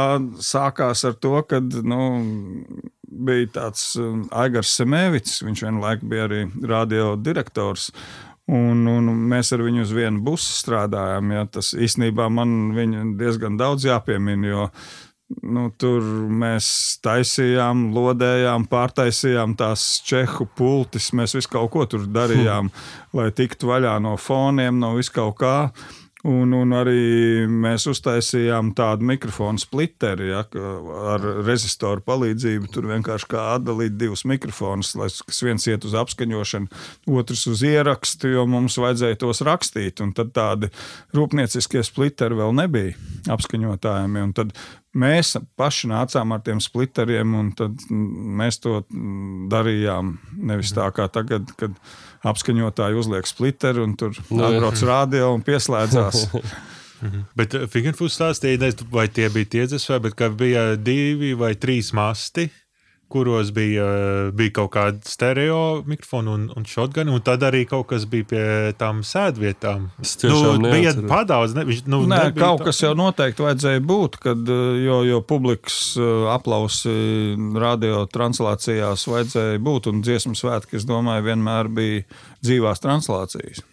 sākās ar to, ka nu, bija tāds um, Aigars Semēvits, viņš vienlaikus bija arī radio direktors. Un, un mēs ar viņu uz vienu busu strādājām. Ja, tas īstenībā man diezgan daudz jāpiemina, jo nu, tur mēs taisījām, lodējām, pārtaisījām tās čehu pultis. Mēs visu kaut ko tur darījām, hmm. lai tiktu vaļā no foniem, no viskaut kā. Un, un arī mēs uztaisījām tādu mikrofonu splitteri ja, ar rezistoru palīdzību. Tur vienkārši kā atdalīt divus mikrofonus, lai viens iet uz apskaņošanu, otrs uz ierakstu, jo mums vajadzēja tos rakstīt. Un tad tādi rūpnieciskie splitteri vēl nebija apskaņotājiem. Tad mēs paši nācām ar tiem splitteriem, un mēs to darījām. Nevis tā kā tagad, kad apskaņotāji uzliek splitteru un tur nu, atbrauc radio un pieslēdzās. bet eh, Figenfūs stāstīja, vai tie bija tie dzesmē, bet ka bija divi vai trīs masti kuros bija, bija kaut kāda stereo mikrofona un, un shotgun, un tad arī kaut kas bija pie tām sēdvietām. Nu, bija padaudz, ne, viņš, nu, Nē, kaut tā. kas jau noteikti vajadzēja būt, kad, jo, jo publikas eh, aplausi radio translācijās vajadzēja būt, un dziesmu svētki, es domāju, vienmēr bija dzīvās translācijas.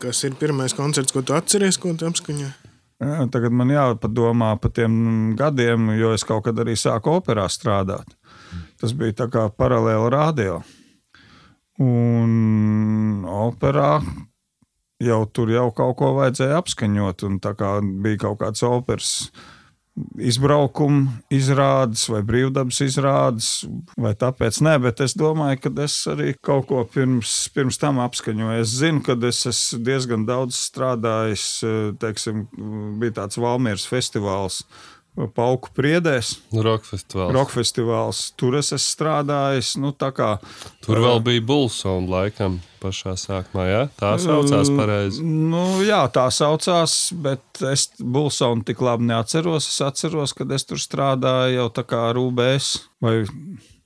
Kas ir pirmais koncerts, ko tu atceries, ko tu apskaņoji? Tagad man jāpadomā par tiem gadiem, jo es kaut kad arī sāku operā strādāt. Tas bija kā paralēli radio. Un operā jau tur jau kaut ko vajadzēja apskaņot, kā bija kaut kāds operas izbraukuma izrādes vai brīvdabas izrādes, vai tāpēc nē, bet es domāju, ka es arī kaut ko pirms, pirms tam apskaņoju. Es zinu, ka es esmu diezgan daudz strādājis, teiksim, bija tāds Valmieras festivāls Pauku priedēs. Rock festivāls. Rock festivāls. Tur es esmu strādājis. Nu, kā, Tur vēl bija Bulsona laikam pašā sākumā. Ja? Tā saucās pareizi. Nu, jā, tā saucās, bet es Bulsonu tik labi neatceros. Es atceros, kad es tur strādāju jau tā kā UBS. Vai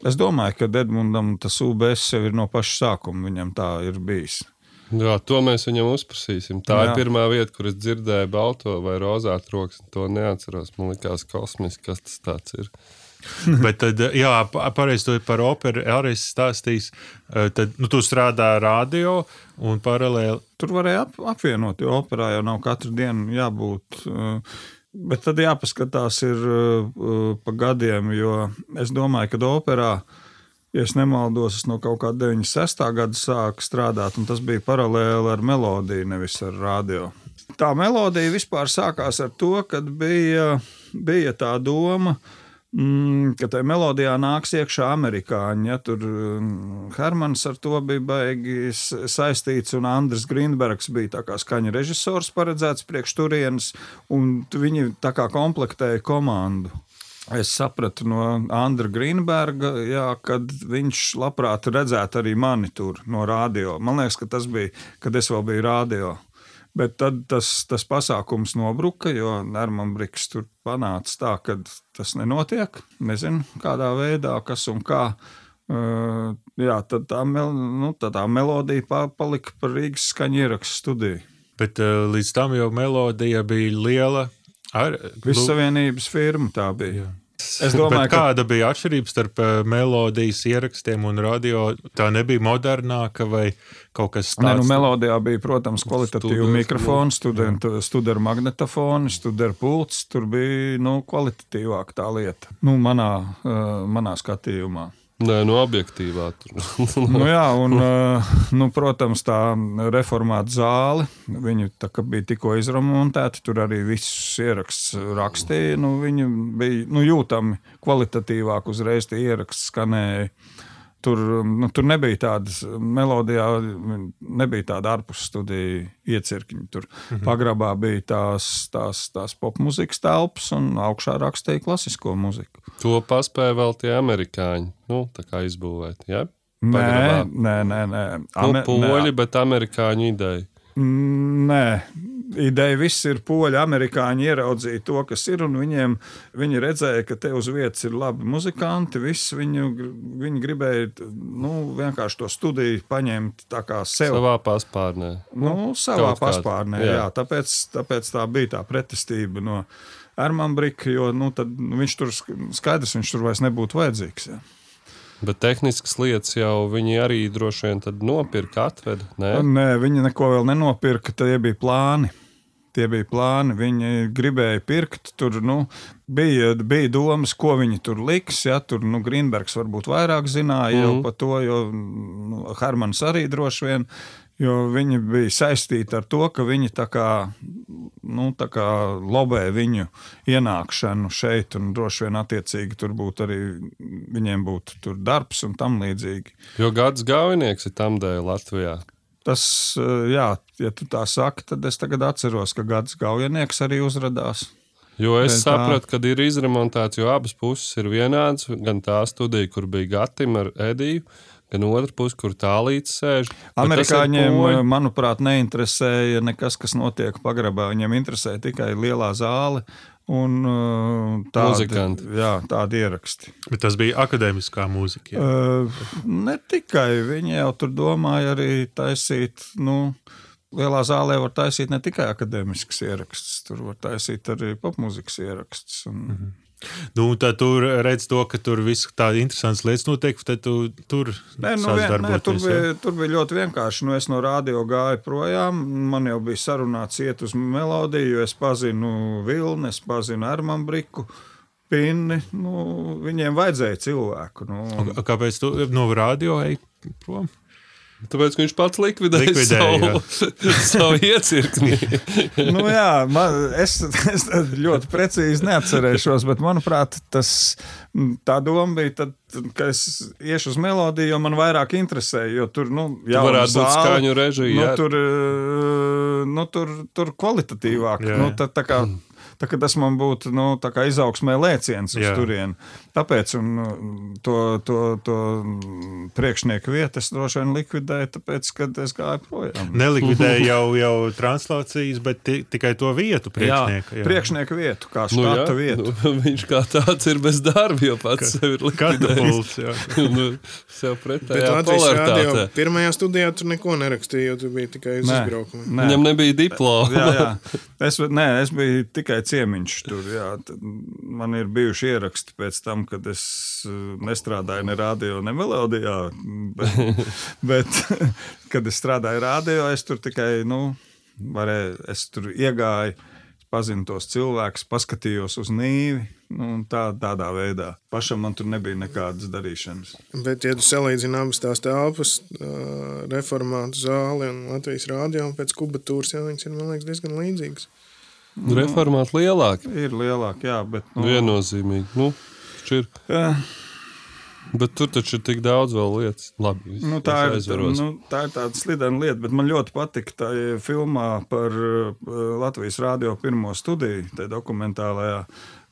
es domāju, ka Edmundam tas UBS jau ir no paša sākuma. Viņam tā ir bijis. Jā, to mēs viņam uzprasīsim. Tā Jā. ir pirmā vieta, kur es dzirdēju balto vai rozā troksni. To neatceros. Man liekas, kosmiski, kas tas ir. Bet tad, jā, pa- pareizi to par operu arī stāstījis. Eh, Tad nu, tu strādā radio un paralēli. Tur varēja ap, apvienot, jo operā jau nav katru dienu jābūt. uh, Bet tad jāpaskatās ir uh, pa gadiem, jo es domāju, ka operā, ja nemaldos, es no kaut kā 96. gada sāku strādāt, un tas bija paralēli ar melodiju, nevis ar radio. Tā melodija vispār sākās ar to, kad bija, bija tā doma, Mm, ka tajā melodijā nāks iekšā amerikāņi. Ja, tur mm, Hermans ar to bija baigi saistīts, un Andris Grīnbergs bija tā kā skaņa režisors paredzēts priekš turienes, un viņi tā kā komplektēja komandu. Es sapratu no Andra Grīnberga, jā, kad viņš labprāt redzētu arī mani tur no radio. Man liekas, ka tas bija, kad es vēl biju radio. Bet tad tas, tas pasākums nobruka, jo Nērmam Briks tur panāca tā, ka tas nenotiek. Nezinu, kādā veidā, kas un kā. Uh, jā, tad tā, mel, nu, tad tā melodija pa- palika par Rīgas skaņu ierakstu studiju. Bet uh, līdz tam jau melodija bija liela. Ar, Vissavienības firma tā bija. Jā. Es domāju, Bet kāda bija atšķirība starp uh, melodijas ierakstiem un radio? Tā nebija modernāka vai kaut kas Nē, nu, tāds? melodijā bija, protams, kvalitatīva mikrofona, studenta magnetofoni, studenta pults. Tur bija nu, kvalitatīvāka tā lieta. Nu, manā, uh, manā skatījumā. Nē, no objektīvā. Tur. Nu, jā, un, uh, nu, protams, tā reformāta zāle. Viņi bija tikko izremontēti, tur arī viss ieraksts rakstīja. Nu, viņi bija nu, jūtami kvalitatīvāk, uzreiz tie ieraksti skanēja. Tur, nu, tur nebija tādas melodijā, nebija tāda ārpus studiju iecirkņa. Tur mhm. pagrabā bija tās, tās, tās popmūzikas telpas, un augšā rakstīja klasisko mūziku. to paspēja vēl tie amerikāņi. Nu, tā kā izbūvēt. Ja? Nē, Pagrabā. nē, nē. nē. Nu, Ame- poļi, bet amerikāņu ideja. Nē, ideja viss ir poļi. Amerikāņi ieraudzīja to, kas ir, un viņiem, viņi redzēja, ka te uz vietas ir labi muzikanti. Viss viņu, viņi gribēja nu, vienkārši to studiju paņemt sev. Savā paspārnē. Nu, savā kaut paspārnē, jā. jā. Tāpēc, tāpēc tā bija tā pretestība no Ermāna Brika, jo nu, tad, nu, viņš tur sk- skaidrs, viņš tur vairs nebūtu vajadzīgs. Jā. Bet tehniskas lietas jau viņi arī droši vien tad nopirka, atveda. Nē, Nē, viņi neko vēl nenopirka, tie bija plāni. Tie bija plāni, viņi gribēja pirkt. Tur nu, bija, bija domas, ko viņi tur liks. Ja, tur nu, Grīnbergs varbūt vairāk zināja mm. jau par to, jo nu, Hermans arī droši vien. Jo viņi bija saistīti ar to, ka viņi tā kā, nu, tā kā lobē viņu ienākšanu šeit, un droši vien attiecīgi tur būtu arī viņiem būtu darbs un tam līdzīgi. jo gads gaujinieks ir tam dēļ Latvijā. Tas, eh, jā, ja tu tā saki, tad es tagad atceros, ka gads gaujinieks arī uzrādījās. Jo es tā- sapratu, ka ir izremontēts, jo abas puses ir vienādas. Gan tā studija, kur bija Gatim ar Ediju, gan otra puse, kur tālīdz sēž. Amerikāņiem, poļi. eh, manuprāt, neinteresēja nekas, kas notiek pagrabā. Viņiem interesē tikai lielā zāle un eh, tādi, Muzikanti. jā, tādi ieraksti. Bet tas bija akadēmiskā mūzika. Jā. Uh, ne tikai viņi jau tur domāja arī taisīt. Nu, Lielā zālē var taisīt ne tikai akadēmisks ieraksts, tur var taisīt arī popmūzikas ieraksts. Un, mm -hmm. Nu, tad tur redz to, ka tur viss tādas interesantas lietas notiek, tad tu tur Nē, nu, vien, nē, tur, bija, tur bija ļoti vienkārši. Nu, es no rādio gāju projām. Man jau bija sarunāts iet uz melodiju, jo es pazinu Vilnu, es pazinu Armānu Briku. Pinni, nu, viņiem vajadzēja cilvēku. Nu, Kāpēc tu no radio ej prom? Tāpēc viņš pats likvidēja, Likvidēja, savu, savu iecirkni. nu, jā, man, es, es ļoti precīzi neatcerēšos, bet manuprāt, tas, tā doma bija, tad, ka es iešu uz melodiju, jo man vairāk interesē. Jo tur nu, Tu varētu būt skaņu režija, Nu, jā. tur, eh, nu, tur, tur kvalitatīvāk. Jā. Nu, tad, tā kā, Tā kā tas man būtu nu, tā kā izaugsmē lēciens uz turieni. Tāpēc un, uh, to, to, to priekšnieku vietu es droši vien likvidēju, tāpēc, kad es gāju projām. Nelikvidēja jau, jau translācijas, bet ti, tikai to vietu priekšnieku. jā, priekšnieku vietu, kā Nu, jā, štata nu, vietu. nu, viņš kā tāds ir bez darba, jo pats sev ir likvidējis. Jā. nu, sev Bet pretējā polaritātē. pirmajā studijā tur neko nerakstīja, jo tu biji tikai uz izbraukumu. nē. Viņam nebija diploma. Jā, jā. Es, nē, es biju tikai ciemiņš tur. Jā. Man ir bijuši ieraksti pēc tam, kad es uh, nestrādāju ne radio, ne melodijā. Bet, bet kad es strādāju radio, es tur tikai nu, varēju, es tur iegāju. Pazinu tos cilvēkus, paskatījos uz nīvi. Nu, tā, tādā veidā. Pašam man tur nebija nekādas darīšanas. Bet, ja tu salīdzini abas tās telpas, uh, reformātu zāli un Latvijas rādio pēc kubatūras, jau viņas ir, man liekas, diezgan līdzīgas. Reformāti lielāki. Ir lielāk, jā, bet. Nu, Viennozīmīgi. Nu, šķir. jā. Bet tur taču ir tik daudz vēl lietas. Labi, Nu, tā, ir, nu, tā ir tāda slidena lieta, bet man ļoti patika tā filmā par uh, Latvijas rādio pirmo studiju, tajā dokumentālajā,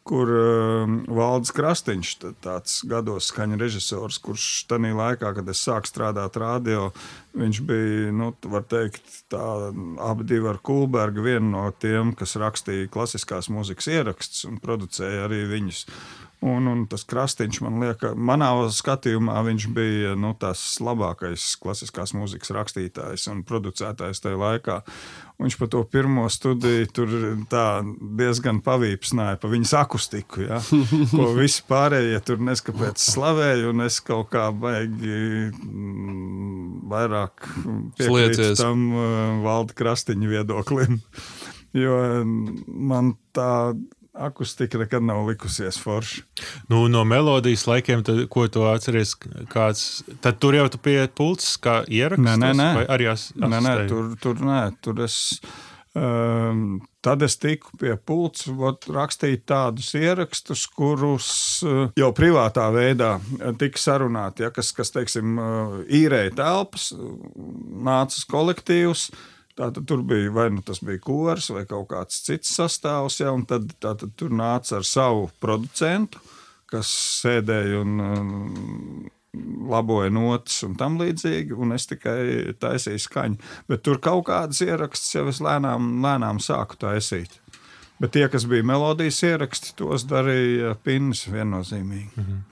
kur uh, Valdis Krastīņš, tā- tāds gados skaņa režisors, kurš tajā laikā, kad es sāku strādāt radio, viņš bija, nu, var teikt, tā, abi divi ar Kulbergu, vienu no tiem, kas rakstīja klasiskās mūzikas ierakstus un producēja arī viņus. Un, un tas krastīņš, man liekas, manā skatījumā viņš bija nu, tas labākais klasiskās mūzikas rakstītājs un producētājs tajā laikā. Un Viņš par to pirmo studiju tur diezgan pavīpsnāja par viņas akustiku. Ja? Ko visi pārējie tur neskapēc slavēja, un es kaut kā baigi mm, vairāk piekrītu tam uh, valda krastiņa viedoklim. Jo man tā akustika nekad nav likusies forša. Nu, no melodijas laikiem, tad, ko tu atceries, kāds, tad tur jau tu pie pults kā ieraksts. Nē, nē, nē. vai Arī as, Nē, nē, tur, tur, nē, tur es. Um, tad es tiku pie pults, vot, rakstīt tādus ierakstus, kurus uh, jau privātā veidā uh, tika sarunāti. Ja, kas, kas, teiksim, uh, īrēja telpas, uh, nācis kolektīvs. Tātad tur bija vai nu tas bija kurs vai kaut kāds cits sastāvs, ja, un tad, tātad tur nāca ar savu producentu, kas sēdēja un um, laboja notis un tam līdzīgi, un es tikai taisīju skaņu. Bet tur kaut kādas ierakstus jau es lēnām, lēnām sāku taisīt. Bet tie, kas bija melodijas ieraksti, tos darīja Pins viennozīmīgi. Un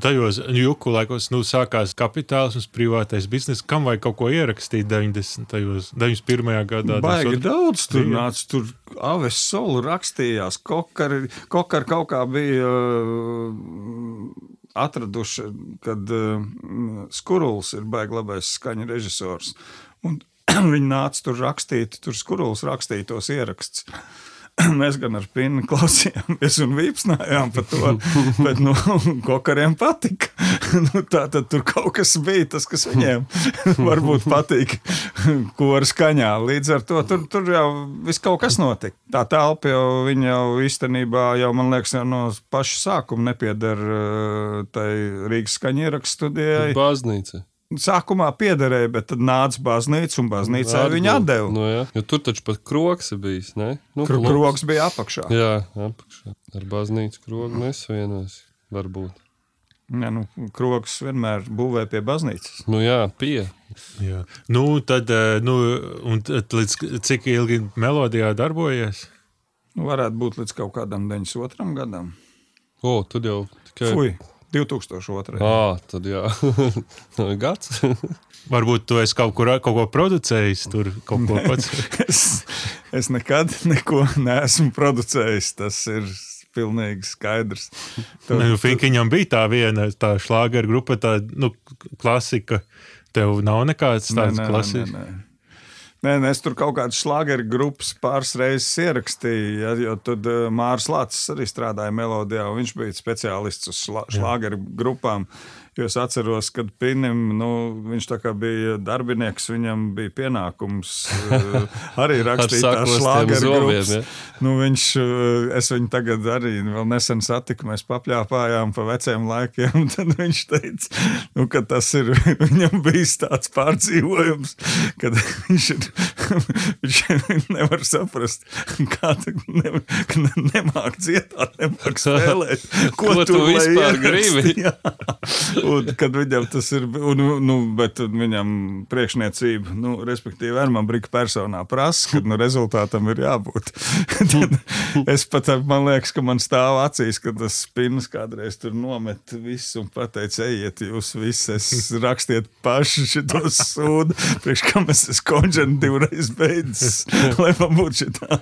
Tajos juku laikos nu, sākās kapitālisms, privātais bizness. Kam vajag kaut ko ierakstīt 90. gados, 91. gadā? Baigi 92. daudz tur bija. nāca. Tur aves soli rakstījās. Kokari, kokari kaut kā bija uh, atraduši, kad uh, Skuruls ir baigi labais skaņa režisors. Un viņi nāca tur rakstīt, tur Skuruls rakstīja tos ierakstus. Mēs gan ar Pinu klausījāmies un vīpsnājām par to, bet nu, kokariem patika. Nu, tā tad tur kaut kas bija, tas, kas viņiem varbūt patīk, ko ar skaņā. Līdz ar to tur, tur jau viss kaut kas notika. Tā telpa jau, jau īstenībā, jau, man liekas, jau no paša sākuma nepieder eh, tai Rīgas skaņa ierakstu studijai. Baznīca. Sākumā piederēja, bet tad nāca baznīca un baznīcā viņa atdeva. Nu, jā. jo tur taču pat kroks. Ne? Nu, Kro-. Krogs bija apakšā. Jā, apakšā. Ar baznīcu krogu nesavienos. Varbūt. Ja, nu, krogs vienmēr būvē pie baznīcas. Nu jā, pie. Jā. Nu, tad, eh, nu, un tad līdz cik ilgi melodijā darbojies? Nu, varētu būt līdz kaut kādam 92. gadam. O, tad jau tikai. Fui, 2002. Ā, tad jā. Nu, Gads. Varbūt tu esi kaut, kur, kaut ko producējis, tur kaut ko pats. es, es nekad neko neesmu producējis. Tas ir pilnīgi skaidrs. Tur, Nu, Finkiņam bija tā viena tā šlāgera grupa, tā nu, klasika. Tev nav nekāds tāds nē, nē, klasisks. Nē, es tur kaut kādas šlāgeru grupas pāris reizes ierakstīju, ja, jo tad uh, Mārcis Lācis arī strādāja melodijā, un viņš bija speciālists uz šlā, šlāgeru grupām. Jo es atceros, kad Pinim, nu, viņš tā bija darbinieks, viņam bija pienākums uh, arī rakstīt šlāgeru zobiem, grupas. ja? Nu, viņš, uh, es viņu tagad arī nesen satiku, mēs papļāpājām pa veciem laikiem. Tad viņš teica, nu, ka tas ir viņam bijis tāds pārdzīvojums, kad viņš ir viņš nevar saprast, kā tu ne, ne, nemāk dziedāt, nemāk spēlēt. Ko tu tur lai vispār ieraksti? gribi? Jā. Un, kad viņam tas ir, un, nu, bet viņam priekšniecība, nu, respektīvi, Erman Brika personā prasa, ka nu, rezultātam ir jābūt. Es pat, man liekas, ka man stāv acīs, ka tas spins kādreiz tur nomet visu un pateica, ejiet jūs visi, es rakstiet paši šitos sūdu, priekš kam es esmu konģeni divreiz beidzis, lai man būtu šitā,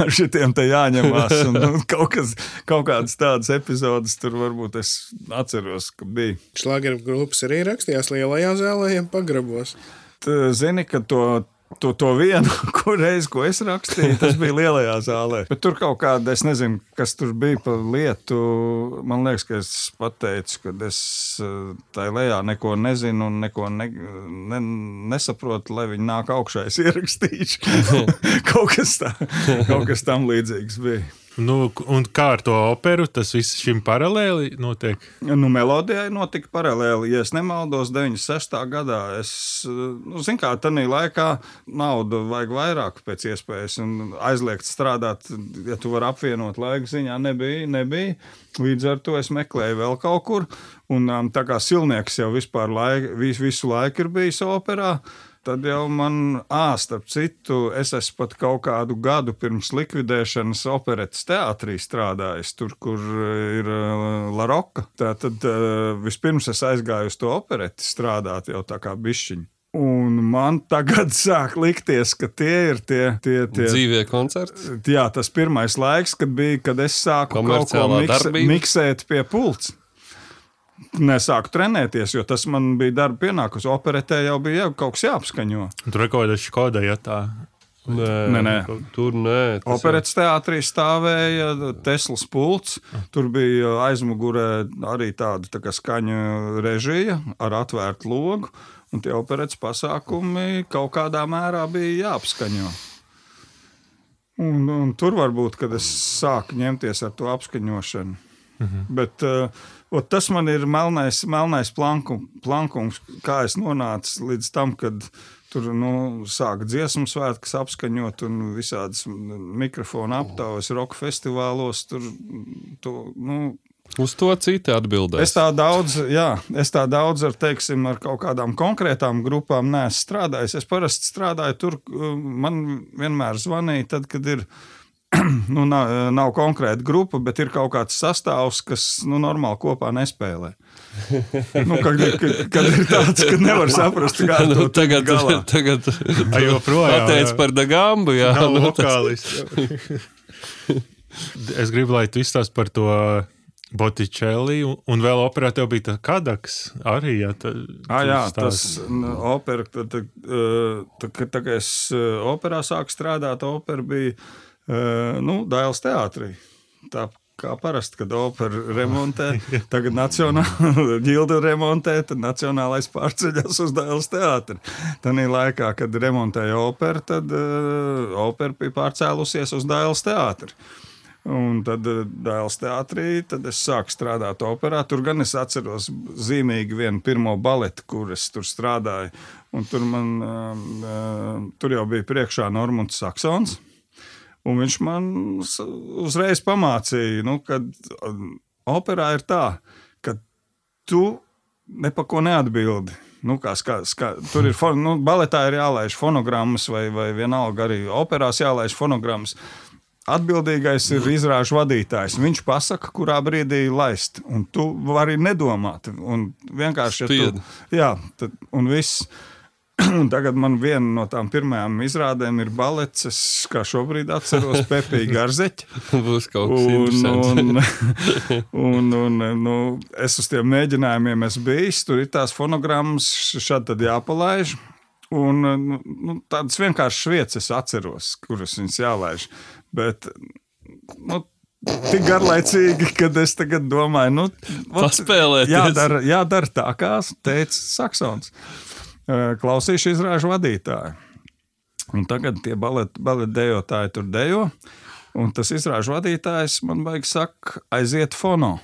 ar šitiem te jāņemās. Un, nu, kaut, kas, kaut kādas tādas epizodes tur varbūt es atceros, ka bija. Šlāgeru grupas arī rakstījās lielajā zālē, ja pagrabos. Tu Zini, ka to, to, to vienu reizi, ko es rakstīju, tas bija lielajā zālē. Bet tur kaut kāda, es nezinu, kas tur bija pa lietu. Man liekas, ka es pateicu, ka es eh, tajā lejā neko nezinu un neko ne, ne, nesaprotu, lai viņi nāk augšā. Es ierakstīšu. kaut, kas tā, kaut kas tam līdzīgs bija. Nu, un kā ar to operu, tas viss šim paralēli notiek. Nu, melodijai notika paralēli. Ja es nemaldos, 96. gadā es, nu, zinu, kā tādā laikā naudu vajag vairāk pēc iespējas, un aizliegt strādāt, ja tu vari apvienot laika ziņā, nebija. nebija. Līdz ar to es meklēju vēl kaut kur, un um, tā kā silnieks jau vispār laika, vis, visu laiku ir bijis operā. Tad jau man, ah, starp citu, es esmu pat kaut kādu gadu pirms likvidēšanas operetes teātrī strādājis, tur, kur ir uh, Laroka. Tad uh, vispirms es aizgāju uz to opereti strādāt jau tā kā bišķiņu. Un man tagad sāk likties, ka tie ir tie, tie, tie Dzīvie koncerti. Jā, tas pirmais laiks, kad, bija, kad es sāku kaut ko mikse, miksēt pie pults. Nesāku trenēties, jo tas man bija darba pienākums. Operetē jau bija jau kaut kas jāapskaņo. Tur ir kaut kāda škoda, ja tā. Nē, Nē, nē. tur nē. tas Operetes teātrī stāvēja Teslas pults. Tur bija aizmugurē arī tāda tā kā skaņa režija ar atvērtu logu. Un tie operetes pasākumi kaut kādā mērā bija jāapskaņo. Un, un tur varbūt, kad es sāku ņemties ar to apskaņošanu. Mhm. Bet uh, ot, tas man ir melnais, melnais planku, plankums, kā es nonācu līdz tam, kad tur nu, sāka dziesmu svētkus apskaņot un visādas mikrofonu aptaujas, roka festivālos. Tur, tu, nu, Uz to citi atbildēs. Es tā daudz, jā, es tā daudz ar, teiksim, ar kaut kādām konkrētām grupām neesmu strādājis. Es parasti strādāju tur, man vienmēr zvanīja, tad, kad ir. Nu, nav, nav konkrēta grupa, bet ir kaut kāds sastāvs, kas nu, normāli kopā nespēlē. Nu, kad, kad, kad ir tāds, ka nevar saprast, kā nu, to tagad, galā. tagad Ai, joprojām, pateic jā. par Dagambu. Jā, nu, tas- es gribu, lai tu izstāst par to Botticelli, un, un vēl operā tev bija tā kadaks arī. Ja, tā, Ah, jā, tu tas opera, tad, tad, eh, tad, kad tā, es eh, operā sāku strādāt, opera bija eh, nu, Dāles teātrī. Tā kā parasti, kad opera remontē, tagad nacionāla ģilda remontē, tad nacionālais pārceļas uz Dāles teātri. Tanī laikā, kad remontēja operu, tad uh, opera bija pārcēlusies uz Dāles teātri. Un tad Dāles teātrī tad es sāku strādāt operā. Tur gan es atceros zīmīgi vienu pirmo baletu, kur es tur strādāju. Un tur man um, um, tur jau bija priekšā Normons Saksons. Un viņš man uzreiz pamācīja, nu, ka um, operā ir tā, ka tu ne par ko neatbildi. Nu, kā, ska, ska, tur ir fon, nu, baletā ir jālaiž fonogrammas, vai, vai vienalga arī operās jālaiž fonogrammas. Atbildīgais ir izrāžu vadītājs. Viņš pasaka, kurā brīdī laist. Un tu vari nedomāt. Un vienkārši ja tu, jā, tad, un viss. Un tagad man viena no tām pirmajām izrādēm ir balets, es, kā šobrīd atceros, Pepija Garzeķa. Būs kaut kas Un, un, un, un, nu, es uz tiem mēģinājumiem esmu bijis. Tur ir tās fonogrammas, šādi tad jāpalaiž. Un, nu, nu, tādas vienkāršas vietas es atceros, kuras viņas jālaiž. Bet nu, tik garlaicīgi, kad es tagad domāju, nu, vot, Paspēlēties. jādara, jādara tā, kā teica Saksons. Klausīšu izrāžu vadītāju. Un tagad tie baleti balet dejotāji tur dejo. Un tas izrāžu vadītājs man vajag saka, aiziet fono.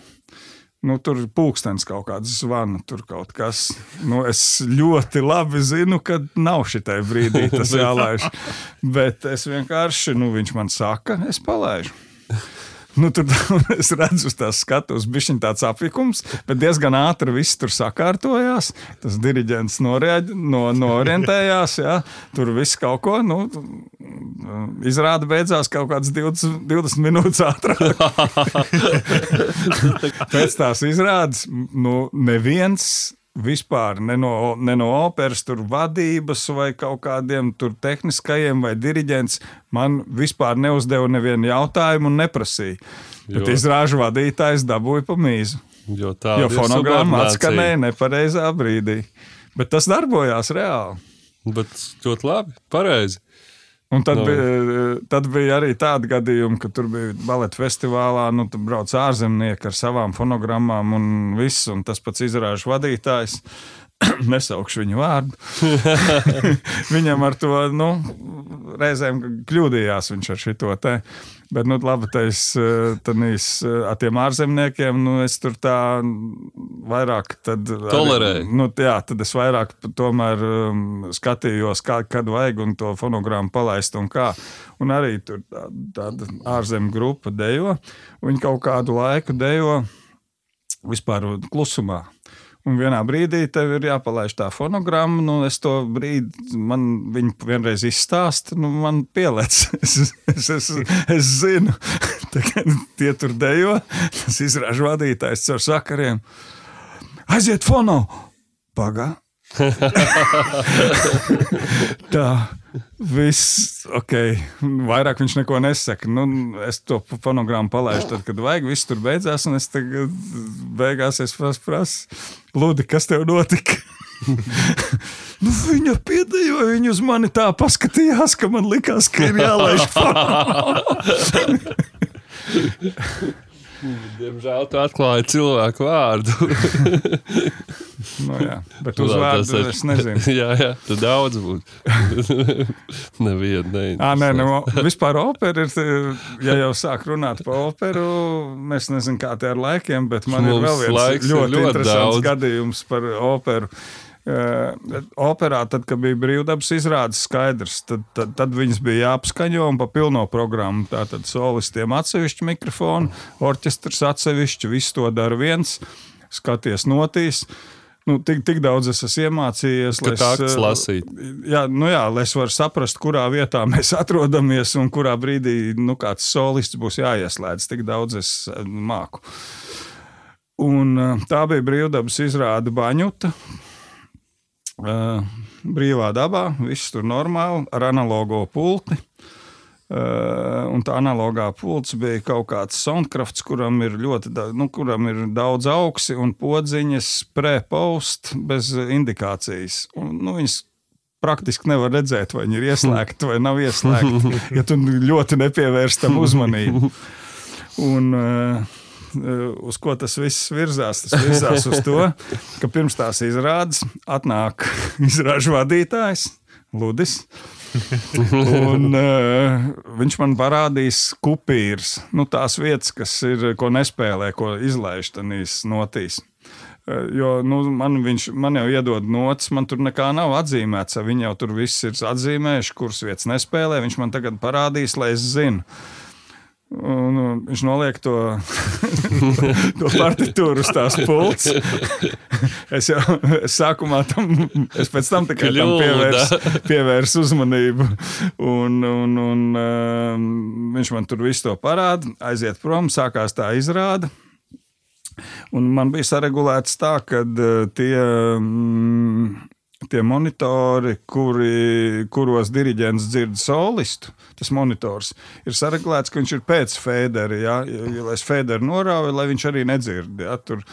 Nu, tur pūkstens kaut kāds zvana, tur kaut kas. Nu, es ļoti labi zinu, ka nav šitai brīdī tas jālaiž. Bet es vienkārši, nu, viņš man saka, es palaidu. Nu, tur es redzu, tas skatus bija tāds apjukums, bet diezgan ātri viss tur sakārtojās. Tas diriģents noreaģ, no, noorientējās. Ja? Tur viss kaut ko nu, izrāda beidzās kaut kādas 20, 20 minūtes ātrāk. Pēc tās izrādes nu, neviens vispār ne no, ne no operas, tur vadības vai kaut kādiem tur tehniskajiem vai diriģents man vispār neuzdeva nevienu jautājumu un neprasīja. Jo. Bet izrāžu vadītājs dabūja pa mīzu. Jo, jo fonogramma atskanēja nepareizā brīdī. Bet tas darbojās reāli. Bet ļoti labi, pareizi. Un tad, no. bija, tad bija arī tādi gadījumi, ka tur bija baleta festivālā, nu, tur brauc ārzemnieki ar savām fonogrammām un viss, un tas pats izrāžu vadītājs. Nesaukšu viņu vārdu. Viņam ar to nu, reizēm kļūdījās viņš ar šo te. Bet, nu, labi, tais, tanīs, ar tiem ārzemniekiem, nu, es tur tā vairāk tolerēju. Nu, jā, tad es vairāk tomēr um, skatījos, kā, kad vajag un to fonogrammu palaist un kā. Un arī tur tā, tāda ārzemju grupa dejo. Viņi kaut kādu laiku dejo vispār klusumā. Un vienā brīdī tev ir jāpalaiž tā fonogramma. Nu, es to brīdi, man viņa vienreiz izstāsta, nu, man pielēc. Es, es, es, es zinu, ka tie tur dejo. Tas izrāž vadītājs ar sakariem. Aiziet fono! Pagaidi! tā, viss ok. Vairāk viņš neko nesaka. Nu, es to fonogrammu palaidu, tad, kad vajag, viss tur beidzās. Un es tagad beigās es prasu, Lūdzu, kas tev notika? nu, viņa piedējoja, viņa uz mani tā paskatījās, ka man likās, ka ir jālaiž fonogrammu. Diemžēl tu atklāji cilvēku vārdu. nu, jā, bet uzvārdu tas es nezinu. jā, jā, tu daudz būtu. Nevienu, ne. À, nē, nu, vispār opera ir, ja jau sāk runāt par operu, mēs nezinām, kā te ar laikiem, bet man Mums ir vēl viens ļoti, ļoti interesants daudz. gadījums par operu. Uh, operā, tad, kad bija brīvdabas izrādes, skaidrs, tad, tad, tad viņas bija jāapskaņo un pa pilno programmu. Tātad solistiem atsevišķi mikrofonu, orķestrs atsevišķi, viss to dara viens, skaties notīs. Nu, tik, tik daudz es esmu iemācījies, lai, es, lasīt. jā, nu jā, lai es varu saprast, kurā vietā mēs atrodamies un kurā brīdī nu, kāds solists būs jāieslēdz. Tik daudz es māku. Un, tā bija brīvdabas izrāde Baņuta brīvā dabā, viss tur normāli, ar analogo pulti. Uh, un tā analogā pults bija kaut kāds soundkrafts, kuram ir ļoti nu, kuram ir daudz augsi un podziņas, pre-post bez indikācijas. Un, nu, viņas praktiski nevar redzēt, vai viņi ir ieslēgti vai nav ieslēgti, ja tu ļoti nepievērsi tam uzmanību. Un, uh, Eh, uz ko tas viss virzās? Tas virzās uz to, ka pirms tās izrādes atnāk izrāžu vadītājs Ludis. un, uh, viņš man parādīs kupīrs, nu, tās vietas, kas ir, ko nespēlē, ko izlaiž tādīs notīs. Uh, jo nu, man, viņš, man jau iedod notis, man tur nekā nav atzīmēts. Viņi jau tur viss ir atzīmējuši, kuras vietas nespēlē. Viņš man tagad parādīs, lai es zinātu. Un, un viņš noliek to, to partitūru uz tās pults. Es jau sākumā tam, es pēc tam tikai tam pievērsu, pievērsu uzmanību. Un, un, un, um, viņš man tur visu to parāda, aiziet prom, sākās tā izrāda. Un man bija saregulēts tā, ka uh, tie. Mm, tie monitori, kuri, kuros diriģents dzird solistu, tas monitors ir sareglēts, ka viņš ir pēc fēdera. Ja? Ja, lai es fēderu norauju, lai viņš arī nedzird. Ja? Tur,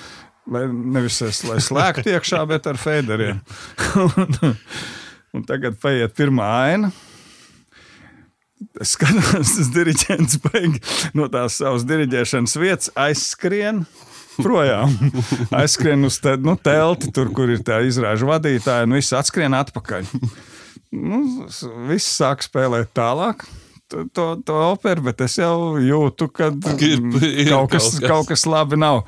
lai nevis es, lai slēgtu iekšā, bet ar fēderiem. un, un tagad paiet pirmā aina. Es skatos, tas diriģents beigas no tās savas diriģēšanas vietas, aizskrien projām. Aizskrien uz te, nu, telti, tur, kur ir tā izrāžu vadītāja, un viss atskrien atpakaļ. Nu, viss sāk spēlēt tālāk. To, to, to operu, bet es jau jūtu, ka ir, ir kaut, kas, kaut kas labi nav.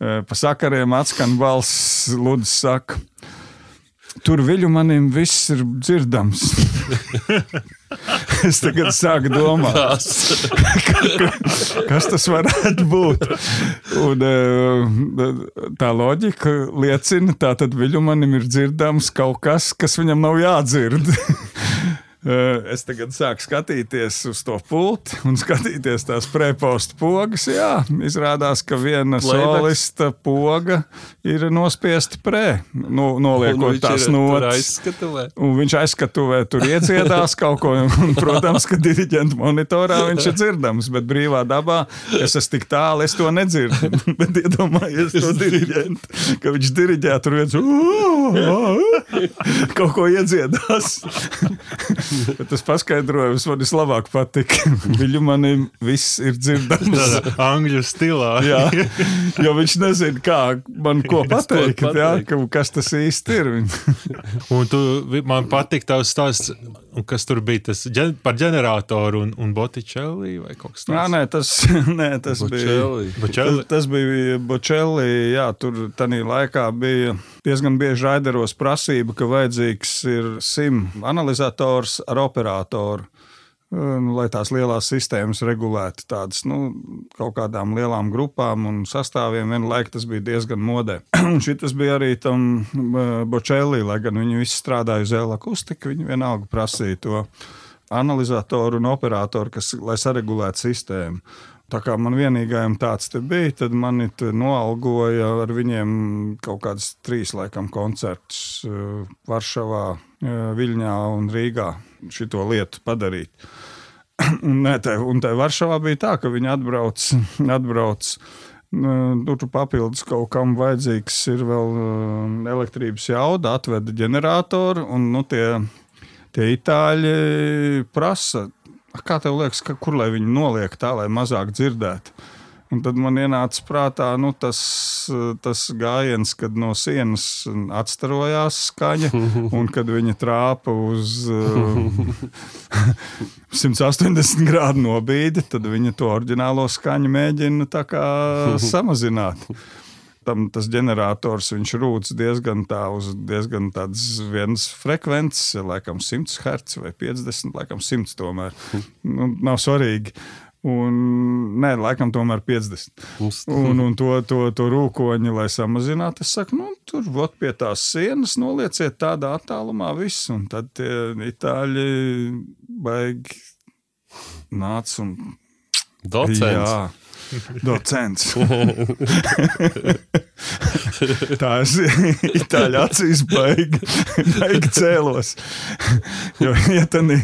Eh, Pa sakariem atskan balss, Ludus saka. Tur viļu manim viss ir dzirdams. es tagad sāku domāt, kas tas varētu būt. Un, eh, tā loģika liecina, ka viļu manim ir dzirdams kaut kas, kas viņam nav jādzird. Eh, Es tagad sāku skatīties uz to pulti un skatīties tās prepostu pogas. Jā, izrādās, ka viena Playbacks. solista poga ir nospiesta pre, nu, noliekot tās notis. viņš aizskatuvē tur iedziedās kaut ko. Un, protams, ka diriģenta monitorā viņš ir dzirdams, bet brīvā dabā es esmu tik tālu, es to nedzirdu. bet iedomājieties to diriģentu, ka viņš diriģē tur viens kaut ko iedziedās. tas paskaidrojums man vislabāk patika. Viņu manim viss ir dzirdams. Angļu stilā. Jā, jo viņš nezina, kā man ko pateikt, jā, ka, kas tas īsti ir. Un tu, man patīk tavs stāsts, un kas tur bija tas ģen, par ģeneratoru un, un Botticelli vai kaut kas Jā, tāds. nē, tas, nē, tas bija. Bocelli. Tas, Bocelli. tas bija Bočelī. Jā, tur tajā laikā bija diezgan bieži raideros prasība, ka vajadzīgs ir SIM analizators ar operatoru. Nu, lai tās lielās sistēmas regulētu tādas nu, kaut kādām lielām grupām un sastāviem, vienlaikus tas bija diezgan modē. Un šis bija arī tam Bočēlī, lai gan viņi visi strādāja uz elakustiku, viņi vienalga prasīja to analizatoru un operatoru, kas, lai saregulētu sistēmu. Tā kā man vienīgajam tāds bija, tad mani noalgoja ar viņiem kaut kādas trīs laikam koncertus eh, Varšavā, eh, Viļņā un Rīgā šito lietu padarīt. Un, te, un te Varšavā bija tā, ka viņi atbrauc, atbrauc tur papildus kaut kam vajadzīgs ir vēl eh, elektrības jauda, atveda ģeneratoru un nu, tie, tie itāļi prasa, kā tev liekas, ka, kur lai viņi noliek tā, lai mazāk dzirdētu. Un tad man ienāca prātā nu, tas, tas gājiens, kad no sienas atstarojās skaņa, un kad viņa trāpa uz uh, 180 grādu nobīdi, tad viņa to oriģinālo skaņu mēģina samazināt. Tam tas ģenerators rūc diezgan tā uz diezgan tādas vienas frekvences, laikam 100 Hz vai 50, laikam 100 tomēr. Nu, nav svarīgi. Un, nē, laikam tomēr 50. Mums- Un, un to, to, to rūkoņu, lai samazinātu, es saku, nu, tur vot pie tās sienas nolieciet tādā attālumā viss. Un tad tie itāļi baigi nāca un Docents. Jā, docents. Tā es itāļu acīs baigi, baigi cēlos. Jo, ja tādā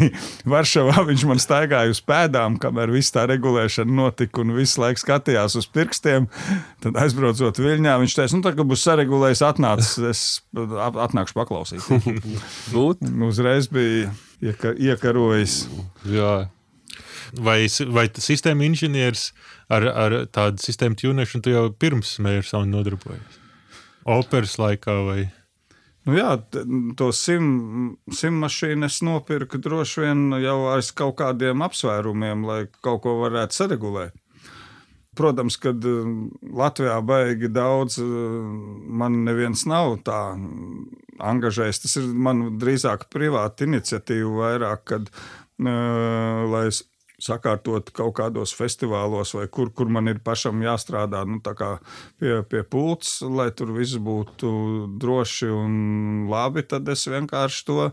Varšavā viņš man staigāja uz pēdām, kamēr viss tā regulēšana notika un visu laiku skatījās uz pirkstiem, tad aizbraucot Viļņā, viņš teica, nu, tā kā būs saregulējis, atnācis, es atnākšu paklausīt. Būt? Uzreiz bija ieka, iekarojis. Jā. Vai, vai sistēma inženieris ar, ar tādu sistēmu tunēšanu tu jau pirms smēra nodarbojies? Operas laikā vai? Nu jā, to sim, sim mašīnu es nopirku droši vien jau aiz kaut kādiem apsvērumiem, lai kaut ko varētu saregulēt. Protams, kad eh, Latvijā baigi daudz, eh, man neviens nav tā angažējis. Tas ir man drīzāk privāta iniciatīva vairāk, kad, eh, lai es sakārtot kaut kādos festivālos, vai kur, kur man ir pašam jāstrādā nu, pie, pie pults, lai tur viss būtu droši un labi, tad es vienkārši to,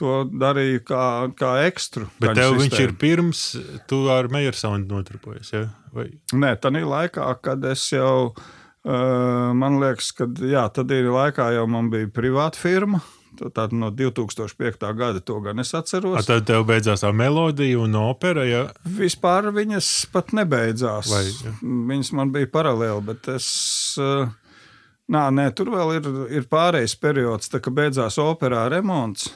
to darīju kā, kā ekstru. Bet tev viņš sistēmu. ir pirms, tu ar Meiersaundu nodarbojies. Ja? Vai? Nē, tā ir laikā, kad es jau, uh, man liekas, ka jā, tad ir laikā jau man bija privāta firma. Tātad no 2005. gada to gan es A, atceros. tad tev beidzās tā melodija un opera. Ja? Vispār viņas pat nebeidzās. Vai, ja? viņas man bija paralēli, bet es. Nā, nē, tur vēl ir, ir pārējais periods, kad beidzās operā remonts.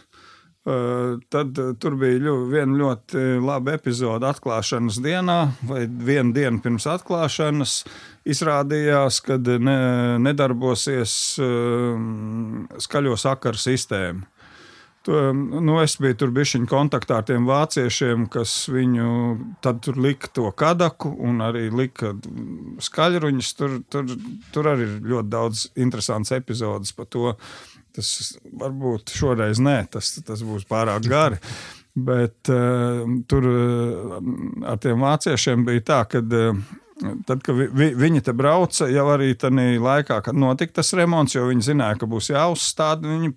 Uh, tad uh, tur bija ļo, viena ļoti laba epizode atklāšanas dienā, vai vienu dienu pirms atklāšanas. Izrādījās, ka ne, nedarbosies uh, skaļo sakaru sistēma. To, nu, es biju tur bijuši kontaktā ar tiem vāciešiem, kas viņu tad lika to kadaku un arī lika skaļruņus. Tur, tur, tur arī ir ļoti daudz interesants epizodes par to. Tas varbūt šoreiz nē, tas, tas būs pārāk gari. Bet uh, tur uh, ar tiem vāciešiem bija tā, ka uh, Tad, kad vi, viņi te brauca, jau arī tajā laikā, kad notika tas remonts, jo viņi zināja, ka būs jāuzstāda, viņi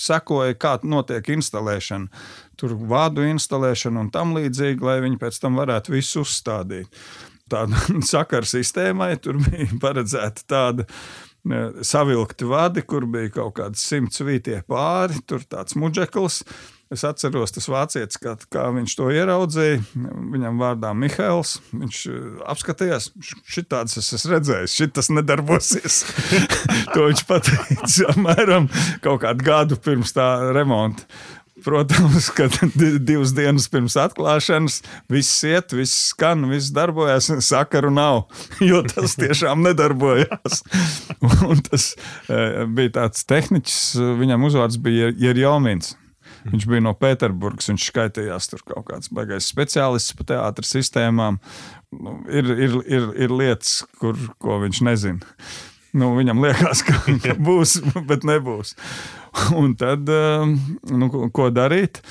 sekoja, kā notiek instalēšana. Tur vādu instalēšana un tam līdzīgi, lai viņi pēc tam varētu visu uzstādīt. Tāda sakara sistēmai tur bija paredzēta tāda savilkti vadi, kur bija kaut kāds simts vītie pāri, tur tāds muģeklis. Es atceros, tas vācietis, kā, kā viņš to ieraudzīja. Viņam vārdā Mihails. Viņš eh, apskatījās, šitāds es esmu redzējis, šis nedarbosies. to viņš pateica apmēram kaut kādu gadu pirms tā remonta. Protams, ka divas dienas pirms atklāšanas viss iet, viss skan, viss darbojas, sakaru nav, jo tas tiešām nedarbojās. Un tas eh, bija tāds tehniķis, viņam uzvārds bija Jerjomins. Viņš bija no Pēterburgas, viņš skaitījās tur kaut kāds baigais speciālists par teātras sistēmām. Nu, ir, ir, ir, ir lietas, kur, ko viņš nezina. Nu, viņam liekas, ka, ka būs, bet nebūs. Un tad, um, nu, ko darīt?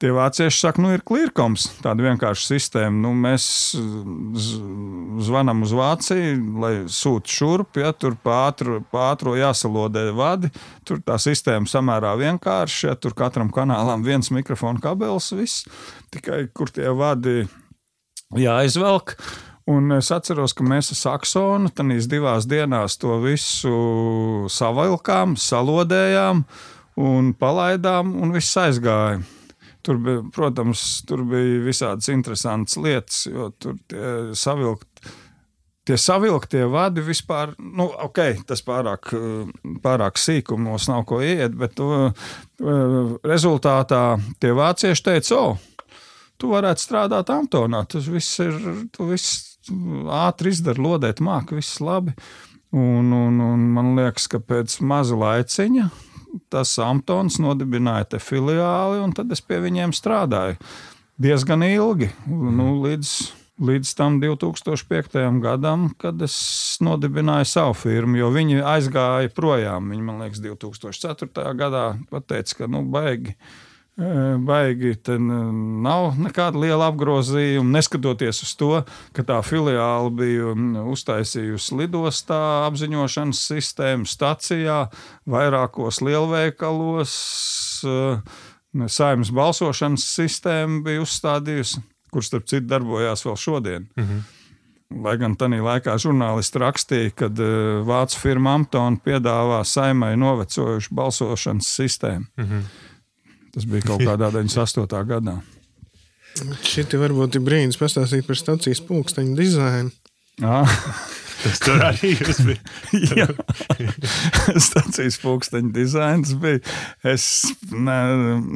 Tie vācieši saka, nu, ir klirkoms, tāda vienkārša sistēma. Nu, mēs zvanām uz Vāciju, lai sūta šurp, ja tur pātro, pātro jāsalodē vadi. Tur tā sistēma samērā vienkārša, ja tur katram kanālam viens mikrofona kabels, viss. Tikai kur tie vadi jāizvelk. Un es atceros, ka mēs ar Saksonu tajās divās dienās to visu savilkām, salodējām un palaidām, un viss aizgāja. Tur bija, protams, tur bija visādas interesantas lietas, jo tur tie savilkt. Tie savilktie vadi vispār, nu, ok, tas pārāk, pārāk sīkumos nav ko iet, bet uh, rezultātā tie vācieši teica, o, oh, tu varētu strādāt Antonā, tas viss ir, tu viss ātri izdara, lodēt māku, viss labi. Un, un, un man liekas, ka pēc maza laiciņa tas Amptons nodibināja te filiāli, un tad es pie viņiem strādāju diezgan ilgi. Nu, līdz, līdz tam 2005. gadam, kad es nodibināju savu firmu, jo viņi aizgāja projām. Viņi man liekas, 2004. gadā pateica, ka nu, baigi baigi. Nav nekāda liela apgrozījuma. Neskatoties uz to, ka tā filiāla bija uztaisījusi lidostā apziņošanas sistēmu, stacijā, vairākos lielveikalos. Saimnes balsošanas sistēma bija uzstādījusi, kurš starp citu darbojās vēl šodien. -hmm. Lai gan tajā laikā žurnālisti rakstīja, ka vācu firma Amtona piedāvā saimai novecojušu balsošanas sistēmu. Mm -hmm. Tas bija kaut kādā 98. gadā. Šī varbūt ir brīdis pastāstīt par stācijas pulksteņa dizainu. Ah. Tas tur arī bija. Stācijas pulksteņa dizains bija. Es ne,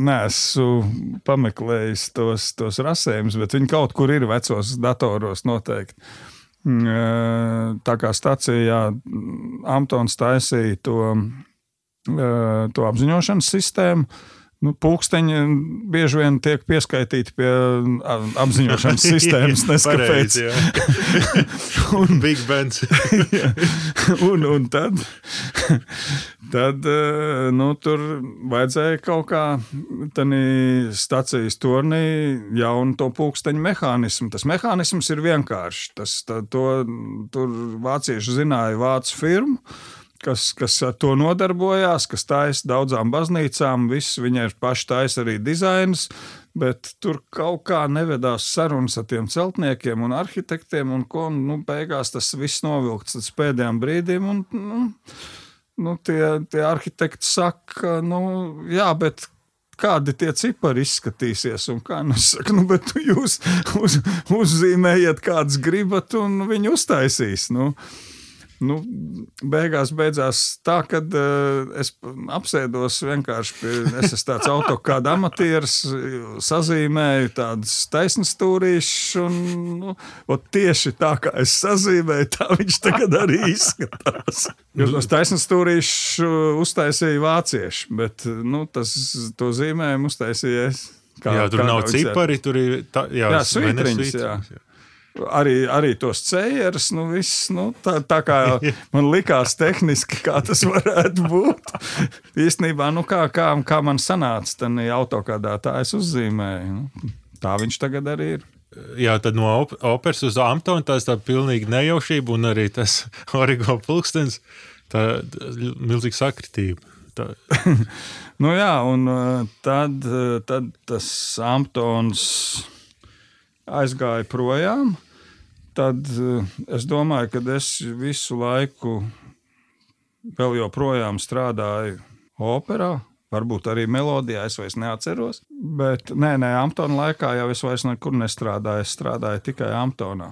neesmu pameklējis tos, tos rasējumus, bet viņi kaut kur ir vecos datoros noteikti. Mm, tā kā stācijā Amtons taisīja to, to apziņošanas sistēmu, Nu, pūksteņi bieži vien tiek pieskaitīti pie apziņošanas sistēmas. Pareiz, un Big Bands. un, un tad, tad nu, tur vajadzēja kaut kā tādā stācijas turnī jaunu to pūksteņu mehānismu. Tas mehānisms ir vienkāršs. Tas, tā, to, tur vācieši zināja vācu firmu kas, kas ar to nodarbojās, kas taisa daudzām baznīcām. Viss viņai paši taisa arī dizains, bet tur kaut kā nevedās sarunas ar tiem celtniekiem un arhitektiem, un ko nu, beigās tas viss novilkts līdz pēdējiem brīdim. Un, nu, nu, tie, tie arhitekti saka, nu, jā, bet kādi tie cipari izskatīsies. Kā, nu, saku, nu, bet jūs uz, uzzīmējiet, kādas gribat, un viņi uztaisīs. Nu. Nu, beigās beidzās tā, ka uh, es apsēdos vienkārši pie. Es esmu tāds autokāda amatieris, sazīmēju tādas taisnas stūrīšas, un nu, tieši tā kā es sazīmēju, tā viņš tagad arī izskatās. Jo tos taisnas stūrīšus uztaisīja vācieši, bet nu, tas, to zīmējumu uztaisīja es. Kā, jā, tur kā nav cipari, tur ir tā, jā, jā, svītriņas, jā. jā arī, arī tos ceļus. Nu, viss, nu, tā, tā kā man likās, tehniski, kā tas varētu būt. Īstenībā, nu, kā, kā, kā man sanāca, tad autokādā tā es uzzīmēju. Nu, tā viņš tagad arī ir. Jā, tad no op operas uz Amptonu tas tā pilnīgi nejaušība un arī tas origo pulkstenis, tā milzīga sakritība. Tā. nu jā, un tad, tad tas Amptons aizgāja projām tad eh, es domāju, ka es visu laiku vēl joprojām strādāju operā. Varbūt arī melodijā, es vairs neatceros. Bet nē, nē, Amptona laikā jau es vairs nekur nestrādāju. Es strādāju tikai Amptonā.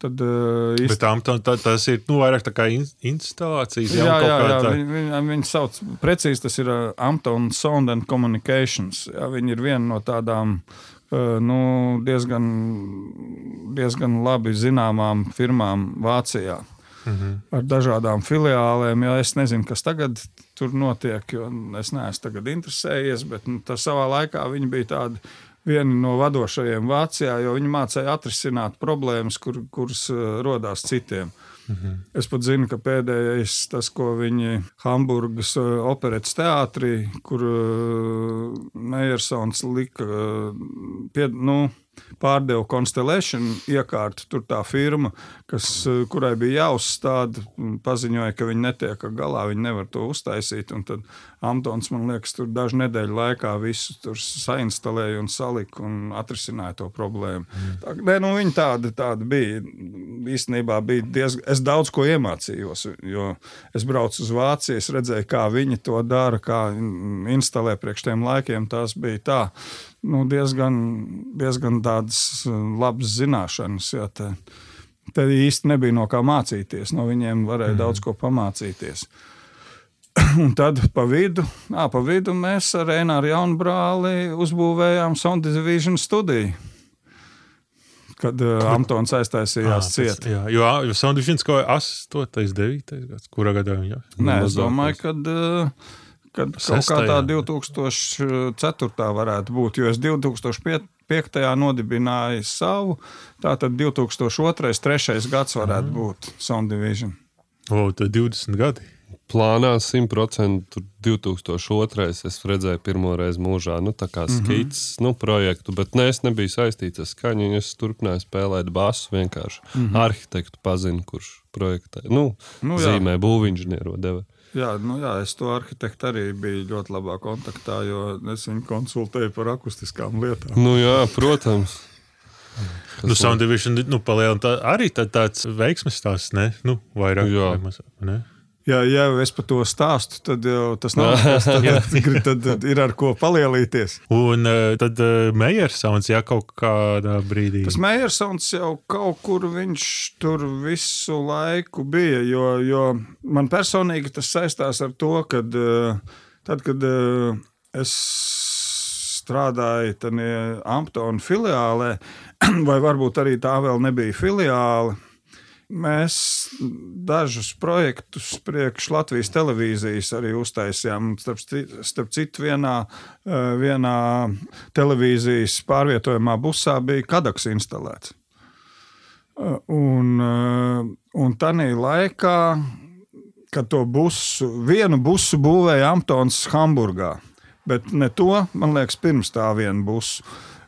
Tad, uh, īsti... Bet Ampton, tā, tas ir nu, vairāk tā kā instalācijas. Jā, jā, jā tā... viņi, viņi, viņi sauc precīzi, tas ir uh, Ampton Sound and Communications. Jā, viņi ir viena no tādām nu, diezgan, diezgan labi zināmām firmām Vācijā. Mhm. Ar dažādām filiālēm. Ja es nezinu, kas tagad tur notiek, jo es neesmu tagad interesējies, bet nu, savā laikā viņi bija tādi vieni no vadošajiem Vācijā, jo viņi mācīja atrisināt problēmas, kur, kuras uh, rodās citiem. Uh, Mhm. Es pat zinu, ka pēdējais tas, ko viņi Hamburgas uh, operetes teātrī, kur uh, Meiersons lika, uh, pie, nu, pārdeva Constellation iekārtu. Tur tā firma, kas, eh, kurai bija jāuzstāda, paziņoja, ka viņi netiek galā, viņi nevar to uztaisīt. Tad Amtons, man liekas, tur dažu nedēļu laikā visu tur sainstalēja un salika un atrisināja to problēmu. Mm. Tā, nē, nu, viņi tāda, tāda bija. Īstenībā bija diezgan, es daudz ko iemācījos, jo es braucu uz Vāciju, es redzēju, kā viņi to dara, kā instalē priekš tiem laikiem. Tas bija tā nu, diezgan, diezgan tādas uh, labas zināšanas. Jā, te, te īsti nebija no kā mācīties. No viņiem varēja mm. daudz ko pamācīties. Un tad pa vidu, à, pa vidu mēs ar Eināru Jaunbrāli uzbūvējām Sound Division studiju. Kad uh, Antons aiztaisījās ah, ciet. Jā, jo, jo Sound Division kaut kā 8, 9 gads, kurā gadā viņa? Nē, es domāju, ka uh, kad kaut kā tā 2004. varētu būt, jo es 2005. nodibināju savu, tātad 2002. 3. gads varētu mm. būt Sound Division. O, tad 20 gadi. Plānā 100% 2002. es redzēju pirmo reizi mūžā, nu, tā kā skits, mm -hmm. nu, projektu, bet ne, es nebiju saistīts ar skaņu. Es turpināju spēlēt basu, vienkārši mm -hmm. arhitektu pazinu, kurš projektē, nu, nu zīmē būvniecību deva. Jā, nu jā, es to arhitektu arī biju ļoti labā kontaktā, jo es viņu konsultēju par akustiskām lietām. Nu, jā, protams. Kas nu, Sound Division nu, tā, arī tā, tāds veiksmes stāsts, ne? Nu, vairāk, jā. vai mazāk, ne? Ja, ja es par to stāstu, tad jau tas nav tas, tad, tad, tad ir ar ko palielīties. Un eh, tad uh, Meiersons jau kaut kādā brīdī. Tas Meiersons jau kaut kur viņš tur visu laiku bija, jo, jo man personīgi tas saistās ar to, ka tad, kad es strādāju Amptona filiālē, vai varbūt arī tā vēl nebija filiāle Mēs dažus projektus priekš Latvijas televīzijas arī uztaisījām. Starp, starp citu, vienā, eh, vienā televīzijas pārvietojumā busā bija kadaks instalēts. Eh, un, eh, un tādā laikā, kad to busu, vienu busu būvēja Amptons Hamburgā, bet ne to, man liekas, pirms tā viena busu.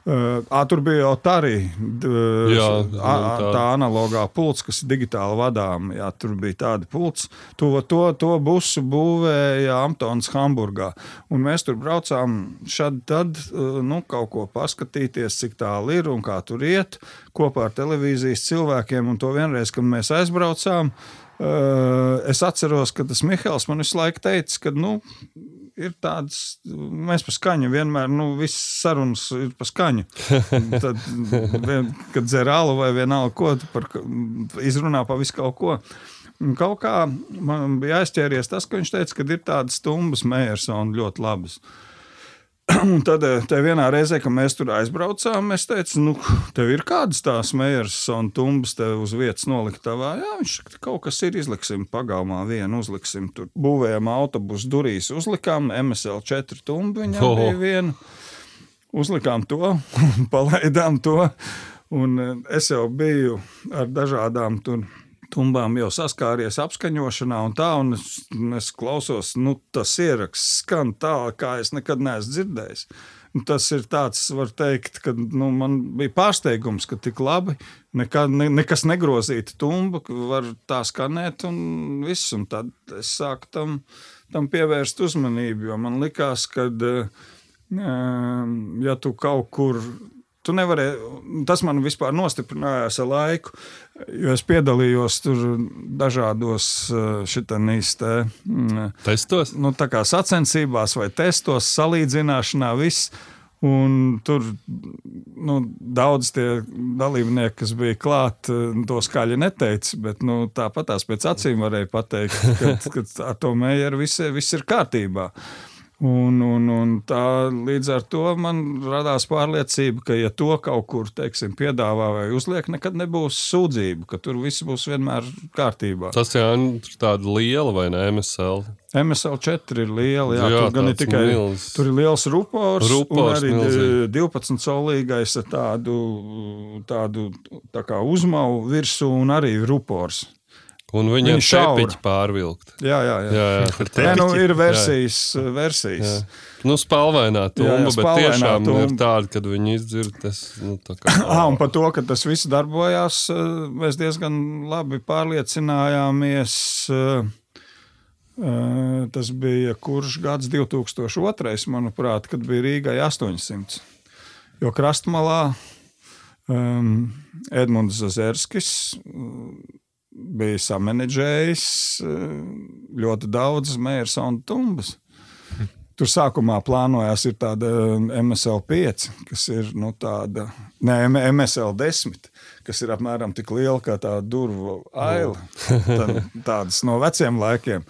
Uh, tur bija arī jā, a, tā. tā analogā pults, kas ir digitāli vadām. Jā, tur bija tāda pults. To, to, to busu būvēja Amtons Hamburgā. Un mēs tur braucām šad tad, nu, kaut ko paskatīties, cik tālu ir un kā tur iet kopā ar televīzijas cilvēkiem. Un to vienreiz, kad mēs aizbraucām, es atceros, ka tas Mihāls man visu laiku teica, ka, nu, ir tādas, mēs par skaņu vienmēr, nu, visas sarunas ir par skaņu. Tad, vien, kad dzer alu vai vienalga ko, par, izrunā pa visu kaut ko. Un kaut kā man bija aizķēries tas, ka viņš teica, ka ir tādas stumbas mērs un ļoti labas. Un tad eh, te vienā reizē, kad mēs tur aizbraucām, es teicu, nu, tev ir kādas tās mērs un tumbas tev uz vietas noliktavā. Jā, viņš saka, kaut kas ir, izliksim pagalmā vienu, uzliksim tur. Būvējam autobusu durīs, uzlikām MSL 4 tumbu, viņam Oho. bija viena. Uzlikām to, palaidām to. Un eh, es jau biju ar dažādām tur tumbām jau saskāries apskaņošanā, un tā, un es, es klausos, nu, tas ieraksts skan tā, kā es nekad neesmu dzirdējis. Tas ir tāds, var teikt, ka nu, man bija pārsteigums, ka tik labi, nekā, ne, nekas negrozīta tumba, var tā skanēt, un viss. Un tad es sāku tam, tam pievērst uzmanību, jo man likās, ka, ja tu kaut kur Tu nevari, tas man vispār nostiprinājās ar laiku, jo es piedalījos tur dažādos šitanīs te, mm, Testos? nu, tā kā sacensībās vai testos, salīdzināšanā, viss. Un tur nu, daudz tie dalībnieki, kas bija klāt, to skaļi neteica, bet nu, tāpat tās pēc acīm varēja pateikt, ka, ar to mēģinājumu viss, viss ir kārtībā. Un, un, un tā līdz ar to man radās pārliecība, ka, ja to kaut kur teiksim, piedāvā vai uzliek, nekad nebūs sūdzību, ka tur viss būs vienmēr kārtībā. Tas jau ir tāda liela vai ne MSL. MSL 4 ir liela, jā, Jā, tur gan ir tāds tikai milz. tur ir liels rupors, Rupors un arī milzīgi. 12 solīgais ar tādu, tādu tā kā uzmauvu virsū un arī rupors. Un viņa ir šaura pārvilkt. Jā, jā, jā. Jā, jā, Nē, nu, ir versijas, versijas. Jā. Nu, spalvainā tumba, Jā, jā, bet spalvainā tiešām ir tumba. tāda, kad viņi izdzird, tas, nu, tā kā. Ah, un par to, ka tas viss darbojās, eh, mēs diezgan labi pārliecinājāmies. eh, eh, Tas bija kurš gads, 2002, manuprāt, kad bija Rīgai 800. Jo krastmalā um, Edmunds Zazerskis bija samanģējis um, ļoti daudz mērs un tumbas. Tur sākumā plānojās ir tāda MSL 5, kas ir nu, tāda, ne, MSL 10, kas ir apmēram tik liela kā tā durvju aila. Tā- Tādas no veciem laikiem.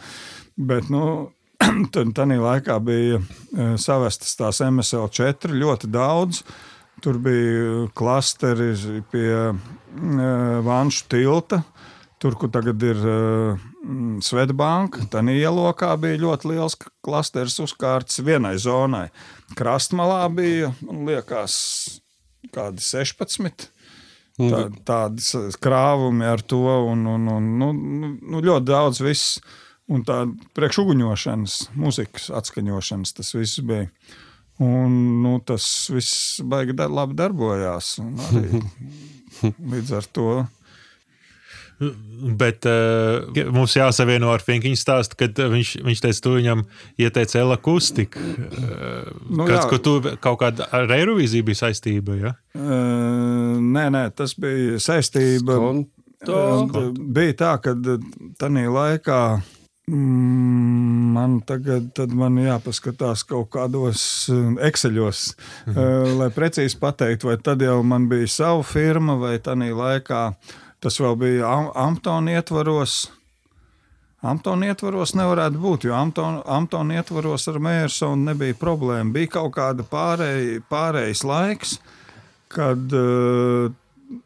Bet, nu, tādā laikā bija eh, savestas tās MSL 4 ļoti daudz. Tur bija klasteri pie eh, Vanšu tilta. Tur, kur tagad ir uh, Svetbanka, tad ielokā bija ļoti liels klasteris uzkārts vienai zonai. Krastmalā bija, man liekas, kādi 16. Tā, tādas krāvumi ar to, un, un, un nu, nu, nu, ļoti daudz viss. Un tā priekšuguņošanas, mūzikas atskaņošanas, tas viss bija. Un, nu, tas viss baigi dar, labi darbojās. līdz ar to Bet uh, mums jāsavieno ar Finkiņu stāstu, kad viņš, viņš teica, tu viņam ieteici elakustiku. Uh, Nu, kāds, ko tu kaut kāda ar Eirovīziju bija saistība, ja? Uh, nē, nē, tas bija saistība. Skonto. Uh, Bija tā, ka tajā laikā mm, man tagad tad man jāpaskatās kaut kādos ekseļos, uh, lai precīzi pateiktu, vai tad jau man bija sava firma, vai tajā laikā tas vēl bija Am- Amptona ietvaros. Amptona ietvaros nevarētu būt, jo Amptona, Amptona ietvaros ar Mērsonu nebija problēma. Bija kaut kāda pārēj, pārējais laiks, kad uh,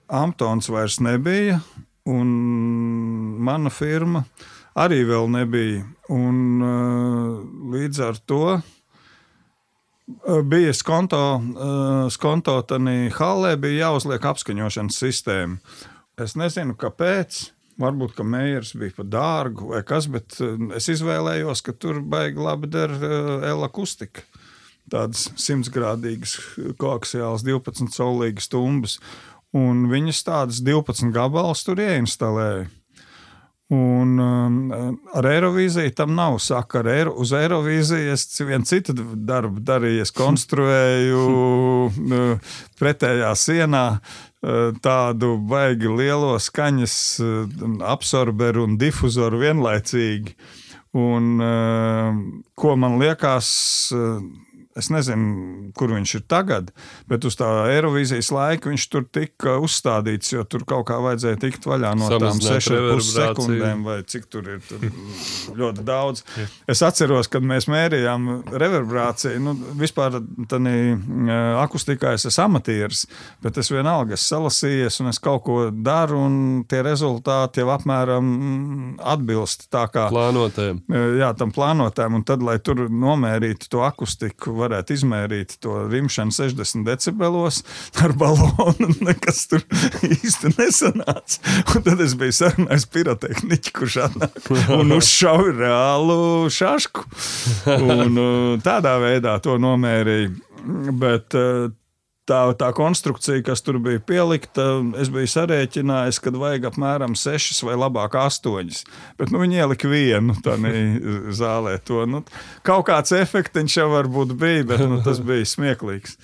Amptons vairs nebija, un mana firma arī vēl nebija. Un, uh, līdz ar to uh, bija skonto, uh, skonto tādā halē, bija jāuzliek apskaņošanas sistēma. Es nezinu, kāpēc. Varbūt, ka mērķis bija par dārgu vai kas, bet uh, es izvēlējos, ka tur baigi labi der elakustika. Tādas simtgrādīgas, koaxiālas, 12 solīgas stumbas. Un viņas tādas 12 gabalus tur ieinstalēja. Un um, ar Eirovīziju tam nav sakara. Eiro, uz Eirovīziju es vienu citu darbu darīju. Es konstruēju pretējā sienā tādu baigi lielo skaņas uh, absorberu un difuzoru vienlaicīgi. Un, uh, ko man liekas, es nezinu, kur viņš ir tagad, bet uz tā Eirovīzijas laika viņš tur tika uzstādīts, jo tur kaut kā vajadzēja tikt vaļā no tām Samazināt 6,5 reverbrāciju. sekundēm, vai cik tur ir. Tur ļoti daudz. Es atceros, kad mēs mērījām reverbrāciju. Nu, vispār tādā akustikā es esmu amatieris, bet es vienalga esmu salasījies un es kaut ko daru, un tie rezultāti jau apmēram mm, atbilst tā kā Plānotēm. jā, tam plānotājam, un tad, lai tur nomērītu to akustiku, varētu izmērīt to rimšanu 60 decibelos ar balonu. Nekas tur īsti nesanāca. Un tad es biju sarunājis pirotehniķu, kurš atnāk un uzšauja reālu šašku. Un uh, tādā veidā to nomērīja. Bet uh, tā, tā konstrukcija, kas tur bija pielikta, es biju sarēķinājis, ka vajag apmēram 6 vai labāk 8. Bet nu, viņi ielika vienu zālē. To, nu, kaut kāds efekts jau varbūt bija, bet nu, tas bija smieklīgs.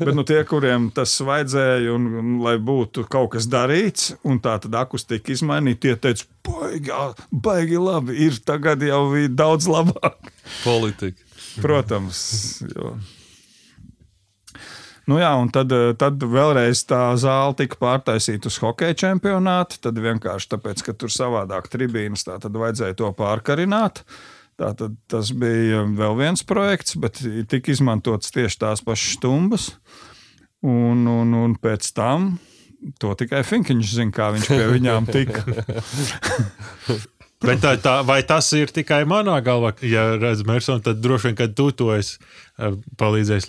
Bet nu, tie, kuriem tas vajadzēja, un, un lai būtu kaut kas darīts, un tā tad akustika izmainīta, tie teica, baigi, baigi labi, ir tagad jau daudz labāk. Politika. Protams. Jo. Nu jā, un tad, tad vēlreiz tā zāle tika pārtaisīta uz hokeja čempionātu. Tad vienkārši tāpēc, ka tur savādāk tribīnas, tā tad vajadzēja to pārkarināt. Tātad tas bija vēl viens projekts, bet tika izmantotas tieši tās pašas stumbas. Un, un, un pēc tam to tikai Finkiņš zina, kā viņš pie viņām tika. Bet tā, tā, vai tas ir tikai manā galvā, ja redzu Mersonu, tad droši vien, kad tu to esi eh, palīdzējis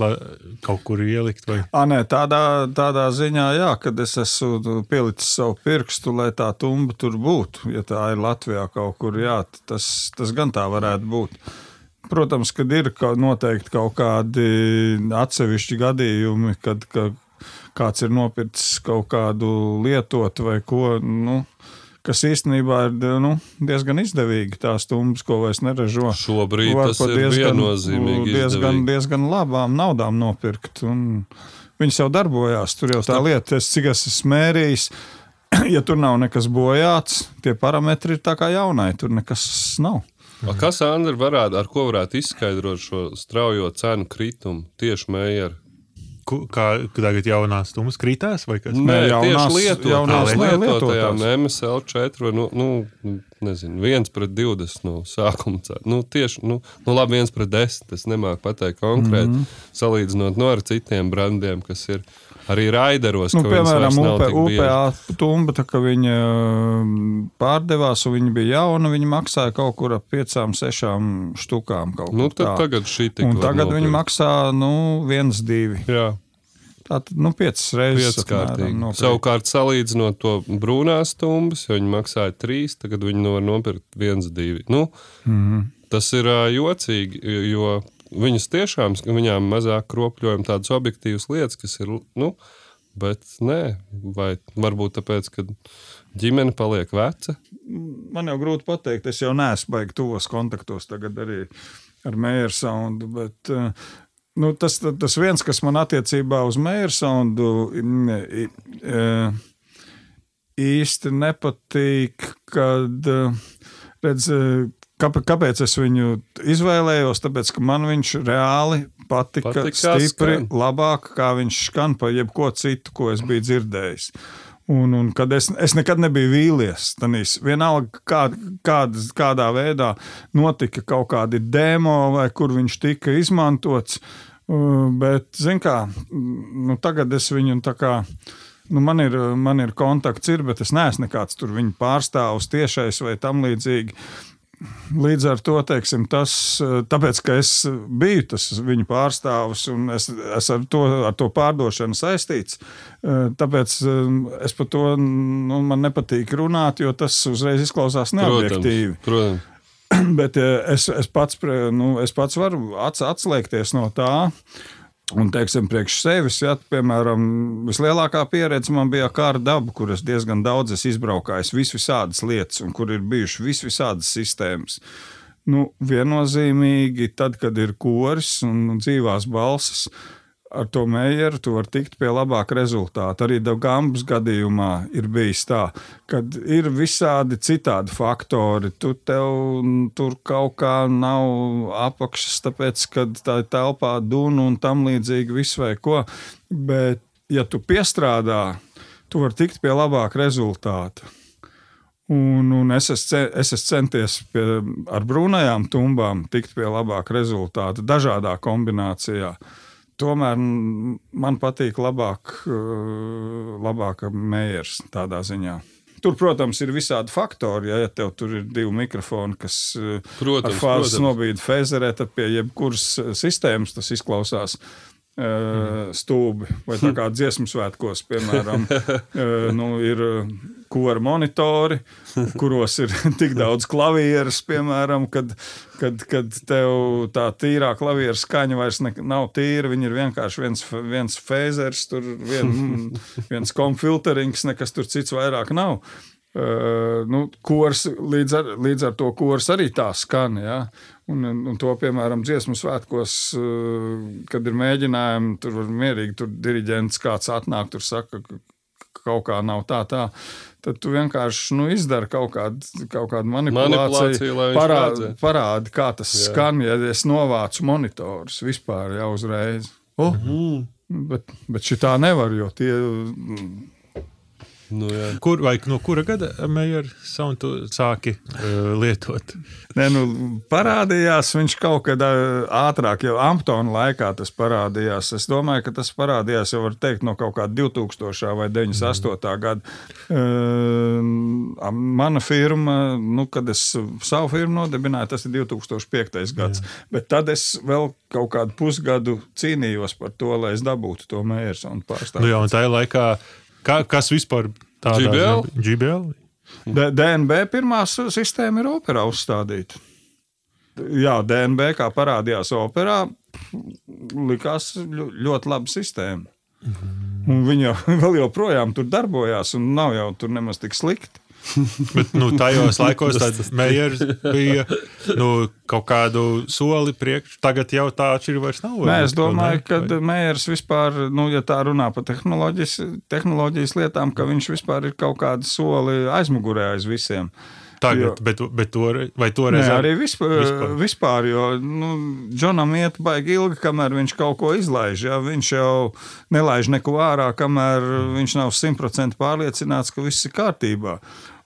kaut kur ielikt. Vai... À, nē, tādā, tādā ziņā, jā, kad es esmu pielicis savu pirkstu, lai tā tumba tur būtu. Ja tā ir Latvijā kaut kur, jā, tas, tas gan tā varētu būt. Protams, kad ir ka noteikti kaut kādi atsevišķi gadījumi, kad ka kāds ir nopircis kaut kādu lietotu vai ko. Nu, Kas īstenībā ir nu, diezgan izdevīgi. Tās stumbras, ko vairs neražo. Šobrīd var par diezgan, izdevīgi. diezgan labām naudām nopirkt. Viņas jau darbojās. Tur jau tā lieta, es, cik es esmu mērījis, ja tur nav nekas bojāts, tie parametri ir tā kā jaunai. Tur nekas nav. A, Kas, Andri, varētu, ar ko varētu izskaidrot šo straujo cenu kritumu tieši mēģinājumā? Kā tagad jaunās stumbras krītās vai kas? Nē, jaunās- tieši lietotājām, jaunās, nē, lietotajām lietotās. MSL4 vai, nu, nu, nezinu, 1 pret 20 no sākuma. cena. Nu, tieši, nu, nu labi, 1 pret 10, es nemāku pateikt konkrēti, mm -hmm. salīdzinot no ar citiem brandiem, kas ir arī raideros, Nu, piemēram, nav UP. UPA tumba, tā, ka viņa um, pārdevās un viņa bija jauna, viņa maksāja kaut kur ap 5, 6 štukām. Nu, tad tā. tagad šī tik Un tagad viņi nopirkt. maksā nu, 1, 2. Jā. Tātad nu, 5 reizes. Apmēram. Savukārt, salīdzinot to brūnās stumbas, jo viņi maksāja trīs, tagad viņi no var nopirkt viens, divi. Nu, mm. -hmm. Tas ir jocīgi, jo- jo viņas tiešām, viņām mazāk kropļojumi tādas objektīvas lietas, kas ir, nu, bet nē, vai varbūt tāpēc, ka ģimene paliek veca. Man jau grūti pateikt, es jau neesmu baigi tuvos kontaktos tagad arī ar Mēra Soundu. Bet, eh, nu, tas, tas viens, kas man attiecībā uz Mēra Soundu eh, īsti nepatīk, kad eh, redz, kāpēc, es viņu izvēlējos? Tāpēc, ka man viņš reāli patika, Patika, stipri skan. labāk, kā viņš skan par jebko citu, ko es biju dzirdējis. Un, un kad es, es nekad nebiju vīlies, tad vienalga, kā, kādas, kādā veidā notika kaut kādi demo, vai kur viņš tika izmantots. Bet, zināmā kā, nu, tagad es viņu tā kā. Nu, man, ir, man ir kontakts, ir, bet es neesmu nekāds tur viņa pārstāvs tiešais vai tam līdzīgi. Līdz ar to teiksim, tas, eh, tāpēc, ka es biju tas viņa pārstāvis un es, es ar, to, ar to pārdošanu saistīts, eh, tāpēc eh, es par to nu, man nepatīk runāt, jo tas uzreiz izklausās neobjektīvi. protams. Bet eh, es, es, pats, nu, es pats varu ats, atslēgties no tā. Un, teiksim, priekš sevis, ja, piemēram, vislielākā pieredze man bija kāra daba, kur es diezgan daudz esmu izbraukājis, visvisādas lietas, un kur ir bijušas visvisādas sistēmas. Nu, viennozīmīgi, tad, kad ir koris un dzīvās balsis, ar to mējeru tu vari tikt pie labāka rezultāta. Arī Dabgambas gadījumā ir bijis tā, ka ir visādi citādi faktori. Tu tev tur kaut kā nav apakšas, tāpēc, ka tā ir telpā dunu un tam līdzīgi visu vai ko. Bet, ja tu piestrādā, tu vari tikt pie labāka rezultāta. Un, un es, esmu, es esmu centies pie, ar brūnajām tumbām tikt pie labāka rezultāta, dažādā kombinācijā. Tomēr man patīk labāk, eh, labāka mērs tādā ziņā. Tur, protams, ir visādi faktori. Ja, ja tev tur ir divi mikrofoni, kas eh, protams, ar fāzes nobīdi fēzerē, tad pie jebkuras eh, sistēmas tas izklausās mm. Stūbi. Vai tā kā dziesmu svētkos, piemēram, nu, ir kora monitori, kuros ir tik daudz klavieres, piemēram, kad, kad, kad tev tā tīrā klavieru skaņa vairs ne, nav tīra. Viņi ir vienkārši viens, viens fēzers, tur vien, viens komfilterings, nekas tur cits vairāk nav. Uh, nu, kors, līdz, ar, līdz ar to kurs arī tā skan. Ja? Un, un to, piemēram, dziesmu svētkos, uh, kad ir mēģinājumi, tur var mierīgi tur diriģents kāds atnāk, tur saka, ka kaut kā nav tā, tā tad tu vienkārši nu, izdari kaut kādu, kaut kādu manipulāciju, manipulāciju parādi, parādi, kā tas Jā. skan, ja es novācu monitorus vispār jau uzreiz. Oh, mm -hmm. Bet, bet šī tā nevar, jo tie Nu, jā. Kur, vai, no kura gada Meijera saundu sāki uh, lietot? Nē, nu, parādījās viņš kaut kad uh, ātrāk, jau Amptona laikā tas parādījās. Es domāju, ka tas parādījās jau teikt, no kaut kāda 2000. vai 98. Mm. gada. Uh, mana firma, nu, kad es savu firmu nodibināju, tas ir 2005. gads. Jā. Bet tad es vēl kaut kādu pusgadu cīnījos par to, lai es dabūtu to Meijera saundu pārstāvju. Nu, jā, un tajā laikā Kā, kas vispār tādā GBL? GBL? D DNB pirmā sistēma ir operā uzstādīta. Jā, DNB kā parādījās operā, likās ļoti laba sistēma. Mhm. Un viņa vēl joprojām tur darbojās, un nav jau tur nemaz tik slikti. Bet nu, tajos laikos Meijers bija nu, kaut kādu soli priekš. Tagad jau tā atšķirība vairs nav. Nē, es domāju, ka Meijers vispār, nu, ja tā runā par tehnoloģijas, tehnoloģijas lietām, ka viņš vispār ir kaut kādu soli aizmugurē aiz visiem. Tagad, jo, bet, bet toreiz, vai toreiz ne, arī vispār, vispār. vispār jo nu, Džonam iet baigi ilgi, kamēr viņš kaut ko izlaiž. Ja? Viņš jau nelaiž neko ārā, kamēr viņš nav simtprocentīgi pārliecināts, ka viss ir kārtībā.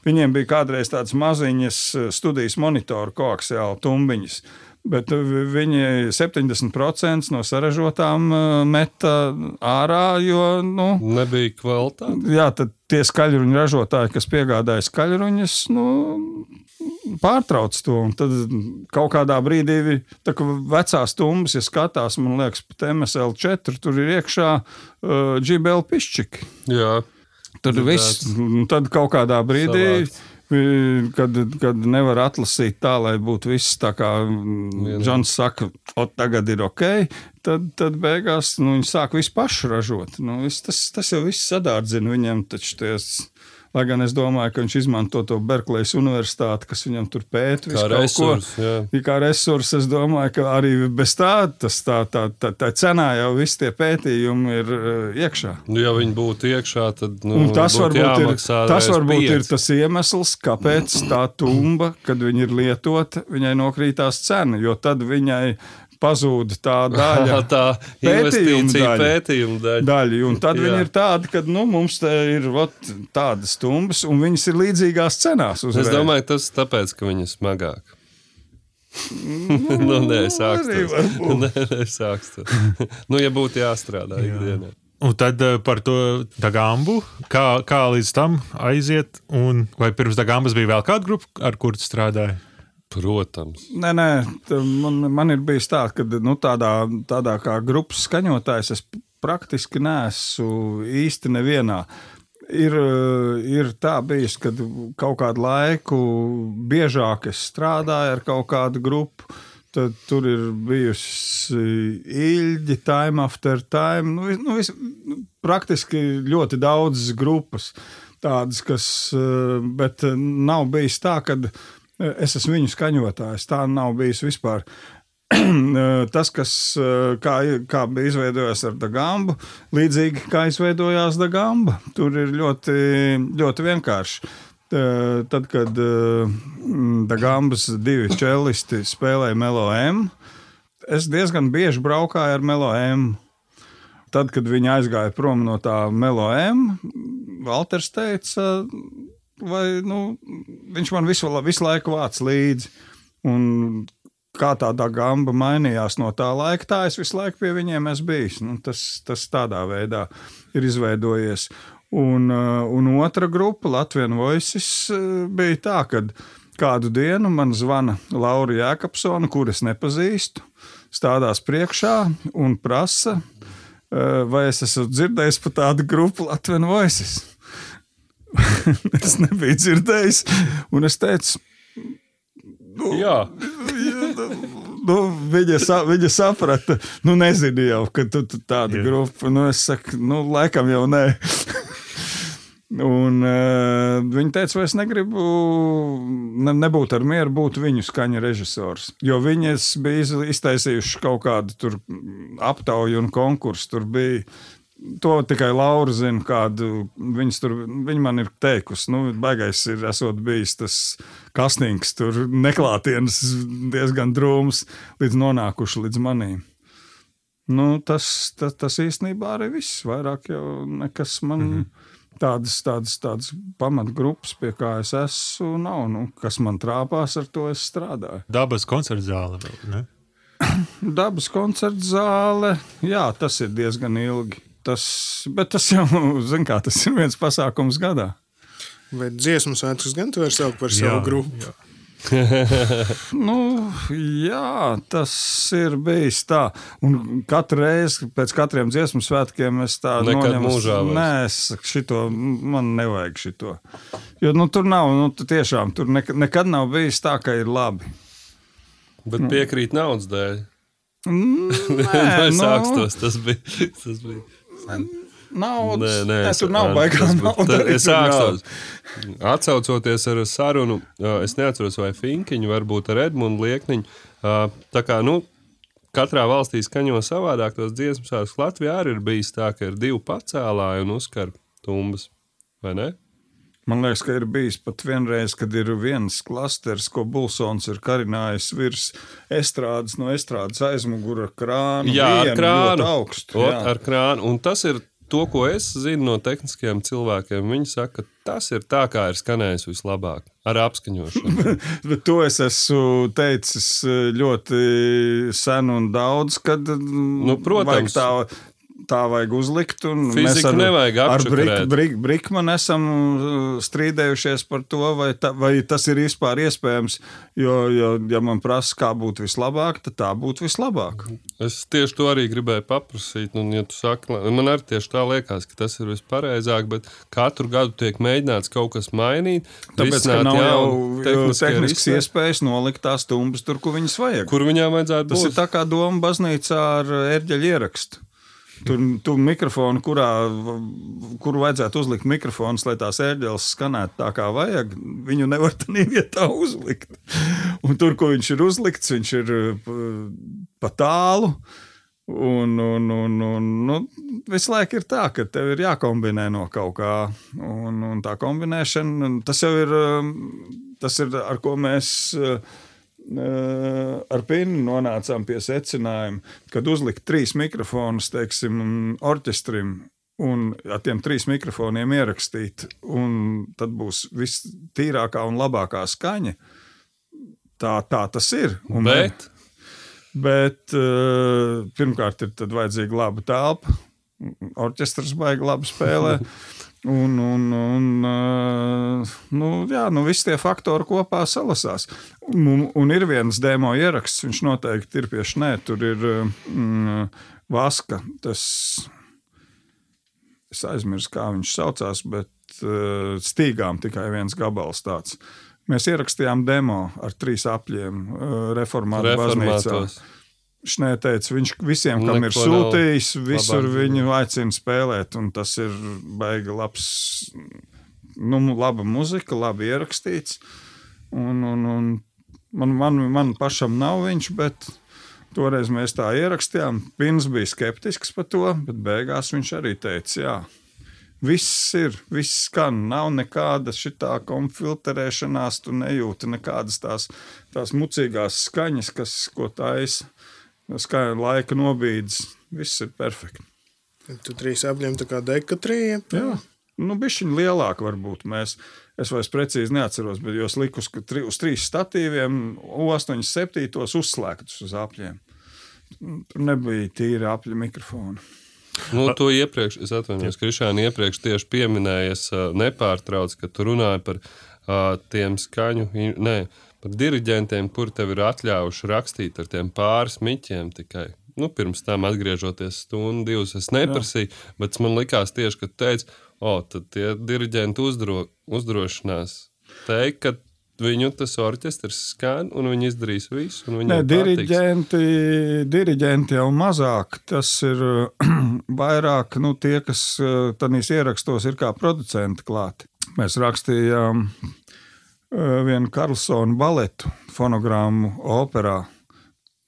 Viņiem bija kādreiz tādas maziņas eh, studijas monitoru koaksiāli tumbiņas. Bet eh, viņi 70% no saražotām eh, meta ārā, jo. Nu, Nebija kvalitāte. Jā, tad tie skaļruņu ražotāji, kas piegādāja skaļruņus, nu, pārtrauc to. Un tad kaut kādā brīdī, tā kā vecās tumbas, ja skatās, man liekas, pat MSL4, tur ir iekšā uh, GBL pišķiki. Jā. Tad, viss, tad kaut kādā brīdī. Savāds kad, kad nevar atlasīt tā, lai būtu viss tā, kā Džons saka, o, tagad ir ok, tad, tad beigās nu, viņi sāk visu pašu ražot. Nu, viss, tas, tas jau viss sadārdzina viņiem taču ties Lai gan es domāju, ka viņš izmanto to Berklejas universitāti, kas viņam tur pēta visu kaut resurs, ko. Jā. Kā resursu, es domāju, ka arī bez tā, tas tā, tā, tā, tā cenā jau visi tie pētījumi ir uh, iekšā. Nu, ja viņi būtu iekšā, tad nu, Un tas varbūt, ir, tas varbūt ir tas iemesls, kāpēc tā tumba, kad viņa ir lietota, viņai nokrītās cena, jo tad viņai pazūd tā daļa, tā pētījuma daļa. Pētījuma daļa. daļa. Un tad Jā. viņi ir tādi, ka nu, mums te ir ot, tādas stumbas, un viņas ir līdzīgās cenās. Uzreiz. Es domāju, tas ir tāpēc, ka viņi ir smagāki. Nu, nu, nē, sāks to. Nē, nē, sāks to. nu, ja būtu jāstrādā Jā. ikdienā. Un tad uh, par to Dagambu, kā, kā līdz tam aiziet, un vai pirms Dagambas bija vēl kāda grupa, ar kuru strādāja? Protams. Nē, nē, man, man ir bijis tā, ka nu, tādā, tādā kā grupas skaņotājs es praktiski neesmu īsti nevienā. Ir, ir tā bijis, ka kaut kādu laiku biežāk es strādāju ar kaut kādu grupu. Tad tur ir bijusi īļķi, time after time. Nu, nu, vis, praktiski ļoti daudzas grupas, tādas, kas, bet nav bijis tā, ka Es esmu viņu skaņotājs. Tā nav bijis vispār. tas, kas eh, kā, kā bija izveidojis ar Dagambu, līdzīgi kā izveidojās Dagamba. Tur ir ļoti, ļoti vienkārši. Tad, kad Dagambas divi čelisti spēlēja Melo M, es diezgan bieži braukāju ar Melo M. Tad, kad viņi aizgāja prom no tā Melo M, Valters teica, vai nu, viņš man visu, visu laiku vāc līdzi. Un kā tāda gamba mainījās no tā laika, tā es visu laiku pie viņiem esmu bijis. Nu, tas, tas tādā veidā ir izveidojies. Un, uh, un otra grupa, Latvijas Voices, uh, bija tā, ka kādu dienu man zvana Laura Jākapsona, kuras nepazīstu, stādās priekšā un prasa, uh, vai es esmu dzirdējis par tādu grupu Latvijas Voices. es nebiju dzirdējis, un es teicu, Nu, Jā, nu, viņa, sa, viņa saprata, nu, nezinu jau, ka tu, tu tāda Jā. grupa. Nu, es saku, nu, laikam jau nē. Un, uh, viņa teica, es negribu ne, nebūt ar mieru, būt viņu skaņa režisors. Jo viņas bija iztaisījuši kaut kādu aptauju un konkursu. Tur bija To tikai Laura zina, kādu viņas tur viņa man ir teikusi. Nu, baigais ir esot bijis tas kastings, tur neklātienes diezgan drūms, līdz nonākuši līdz manīm. Nu, tas, tas, tas īstenībā arī viss. Vairāk jau nekas man mm -hmm. tādas, tādas, tādas pamatgrupas, pie kā es esmu, nav. Nu, kas man trāpās, ar to es strādāju. Dabas koncerta zāle vēl, ne? Dabas koncerta zāle, jā, tas ir diezgan ilgi tas, bet tas jau, zin kā, tas ir viens pasākums gadā. Vai dziesmu svētkus gan tu vari saukt par savu jā, grupu? Jā. nu, jā, tas ir bijis tā. Un katru reizi pēc katriem dziesmu svētkiem es tādu noņemu. Nē, es šito, man nevajag šito. Jo nu, tur nav, nu, tiešām tur nekad nav bijis tā, ka ir labi. Bet piekrīt naudas dēļ. Nē, nu... sākstos, tas bija. Tas bija. Naudas, nē, nē, es, tur nav baigā nauda. Es sākos. Atcaucoties ar sarunu, es neatceros, vai Finkiņu, varbūt ar Edmundu Liekniņu. Tā kā, nu, katrā valstī skaņo savādāk tos dziesmu sākus. Latvijā arī ir bijis tā, ka ir divi pacēlāji un uzkar tumbas, vai ne? Man liekas, ka ir bijis pat vienreiz, kad ir viens klasters, ko Bulsons ir karinājis virs estrādes, no estrādes aizmugura krāna. Jā, ar krānu. Augstu, jā. Ot, ar krānu. Un tas ir to, ko es zinu no tehniskiem cilvēkiem. Viņi saka, ka tas ir tā, kā ir skanējis vislabāk ar apskaņošanu. Bet to es esmu teicis ļoti sen un daudz, kad nu, protams, tā tā vajag uzlikt. Fiziku mēs ar, nevajag ar Brik, Brik, Brikmanu esam uh, strīdējušies par to, vai, ta, vai tas ir vispār iespējams. Jo, jo, ja man prasa, kā būtu vislabāk, tad tā būtu vislabāk. Es tieši to arī gribēju paprasīt. Un, ja saki, man arī tieši tā liekas, ka tas ir vispareizāk, bet katru gadu tiek mēģināts kaut kas mainīt. Tāpēc, ka nav jau tehnisks iespējas nolikt tās tumbas tur, kur viņas vajag. Kur viņām vajadzētu būt? Tas ir tā kā doma baznīcā ar ērģeļu ierakstu. Tur tu mikrofonu, kurā, kuru vajadzētu uzlikt mikrofonus, lai tās ērģeles skanētu tā, kā vajag, viņu nevar tādā vietā uzlikt. Un tur, kur viņš ir uzlikts, viņš ir pa tālu. Un, un, un, un nu, visu laiku ir tā, ka tev ir jākombinē no kaut kā. Un, un tā kombinēšana, tas jau ir tas, ir, ar ko mēs ar Pinu nonācām pie secinājuma, kad uzlikt trīs mikrofonus, teiksim, orķestrim. Un ar tiem trim mikrofoniem ierakstīt, un tad būs viss tīrākā un labākā skaņa. Tā, tā tas ir. Un, bet bet pirmkārt, ir vajadzīga laba telpa. Orķestris baigi labi spēlē. Un, un, un nu, jā, nu, visi tie faktori kopā salasās. Un, un ir viens demo ieraksts, viņš noteikti ir pie šnē, tur ir mm, vaska. Tas, es aizmirsu, kā viņš saucās, bet stīgām tikai viens gabals tāds. Mēs ierakstījām demo ar trīs apļiem reformātu baznīcā. Šnē teica, viņš visiem, kam Neko ir sūtījis, visur labāk. viņu aicina spēlēt, tas ir baigi labs, nu, laba muzika, labi ierakstīts. Un, un, un man, man, man pašam nav viņš, bet Toreiz mēs tā ierakstījām. Pins bija skeptisks par to, bet beigās viņš arī teica, jā. Viss ir, viss skan, nav nekāda šitā konfiltrēšanās, tu nejūti nekādas tās, tās mucīgās skaņas, kas, ko taisa, skaņa laika nobīdes. Viss ir perfekti. Tu trīs apļem tā kā dekatrija. Jā. Nu, bišķiņ lielāk varbūt mēs, es vairs precīzi neatceros, bet jūs likus ka tri, uz trīs statīviem, 8, 7 uzslēgtus uz apļiem. Tur nebija tīra apļa mikrofona. Nu, to iepriekš, es atvainojos, Krišāna iepriekš tieši pieminējies nepārtrauc, ka tu runāji par uh, tiem skaņu, nē, par diriģentiem, kuri tev ir atļaujuši rakstīt ar tiem pāris miķiem tikai. Nu, pirms tam atgriežoties stundu, divas, es neprasīju, Jā. bet man likās tieši, ka tu teici, o, tad tie diriģenti uzdro, uzdrošinās teikt, ka viņu tas orķestris skan, un viņi izdarīs visu. Nē, diriģenti, diriģenti jau mazāk. Tas ir vairāk nu, tie, kas tādīs ierakstos ir kā producenti klāti. Mēs rakstījām vienu Karlsonu baletu fonogrammu operā.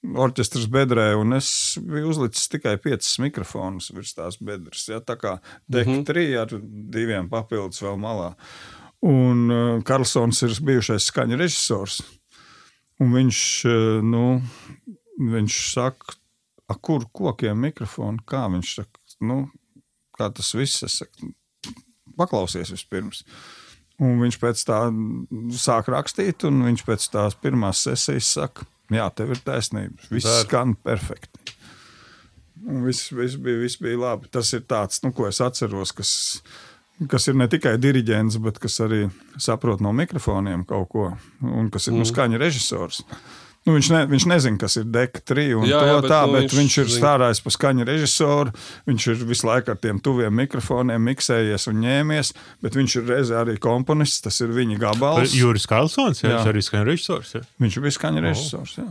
Orķestras bedrē, un es biju uzlicis tikai piecus mikrofonus virs tās bedres. Ja, tā kā deka mm -hmm. trīs ar diviem papildus vēl malā. Uh, Un uh, Karlsons ir bijušais skaņu režisors. Un viņš, uh, nu, viņš saka, kur kokiem mikrofonu, kā viņš saka, nu, kā tas viss ir. Paklausies vispirms. Un viņš pēc tā sāk rakstīt, un viņš pēc tās pirmās sesijas saka, jā, tev ir taisnība. Viss Dar. skan perfekti. Un viss, viss, bija, viss bija labi. Tas ir tāds, nu, ko es atceros, kas kas ir ne tikai diriģents, bet kas arī saprot no mikrofoniem kaut ko, un kas ir nu, mm. nu, skaņa režisors. Nu, viņš, ne, viņš nezina, kas ir deka trījus un jā, jā, bet, tā, nu, bet viņš, viņš ir strādājis par skaņu režisoru. Viņš ir visu laiku ar tiem tuviem mikrofoniem miksējies un ņēmies, bet viņš ir reizē arī komponists. Tas ir viņa gabals. Juris Kalsons, jā, jā. arī skaņu režisors. Jā. Viņš ir skaņu režisors. Jā.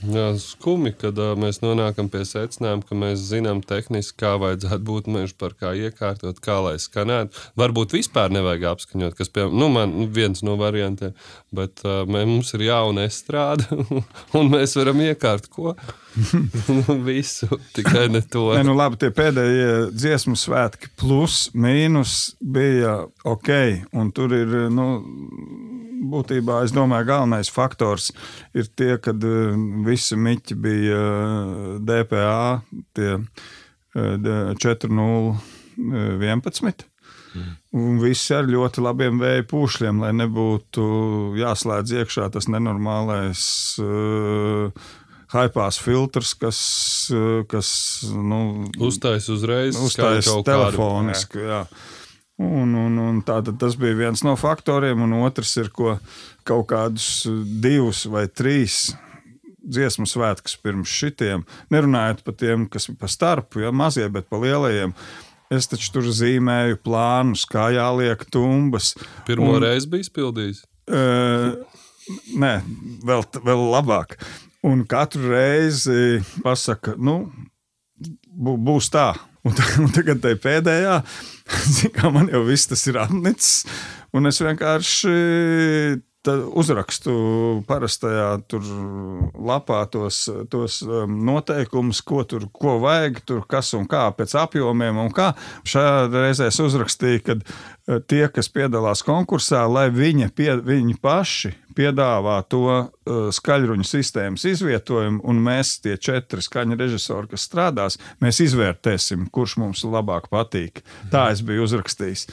Jā, skumi, kad uh, mēs nonākam pie secinājuma, ka mēs zinām tehniski, kā vajadzētu būt meža parkā iekārtot, kā lai skanētu. Varbūt vispār nevajag apskaņot, kas pie, nu, man viens no variantiem, bet uh, mē, mums ir jauna estrāde, un mēs varam iekārt ko? Visu, tikai ne to. Ne, nu labi, tie pēdējie dziesmu svētki plus, mīnus bija ok, un tur ir, nu, būtībā es domāju, galvenais faktors ir tie, kad uh, visi miķi bija uh, DPA, tie uh, 4.0.11. Mm. Un visi ar ļoti labiem vēja pūšļiem, lai nebūtu jāslēdz iekšā tas nenormālais uh, hypās filtrs, kas, uh, kas nu, uzstājas uzreiz, uzstājas telefoniski. Kādu, jā. Jā. Un, un, un tātad tas bija viens no faktoriem, un otrs ir, ko kaut kādus divus vai trīs dziesmu svētkus pirms šitiem, nerunājot par tiem, kas ir pa starpu, ja mazie, bet pa lielajiem. Es taču tur zīmēju plānus, kā jāliek tumbas. Pirmo un, reizi bija izpildījis? Uh, nē, vēl, vēl labāk. Un katru reizi pasaka, nu, būs tā. Un, un tagad tai pēdējā, kā man jau viss tas ir atnicis, un es vienkārši uzrakstu parastajā lapā tos, tos um, noteikumus, ko tur ko vajag, tur kas un kā pēc apjomiem. Kā. Šajā reizē es uzrakstīju, ka uh, tie, kas piedalās konkursā, lai viņi, pie, viņi paši piedāvā to uh, skaļruņu sistēmas izvietojumu, un mēs, tie četri skaņu režisori, kas strādās, mēs izvērtēsim, kurš mums labāk patīk. Tā es biju uzrakstījis.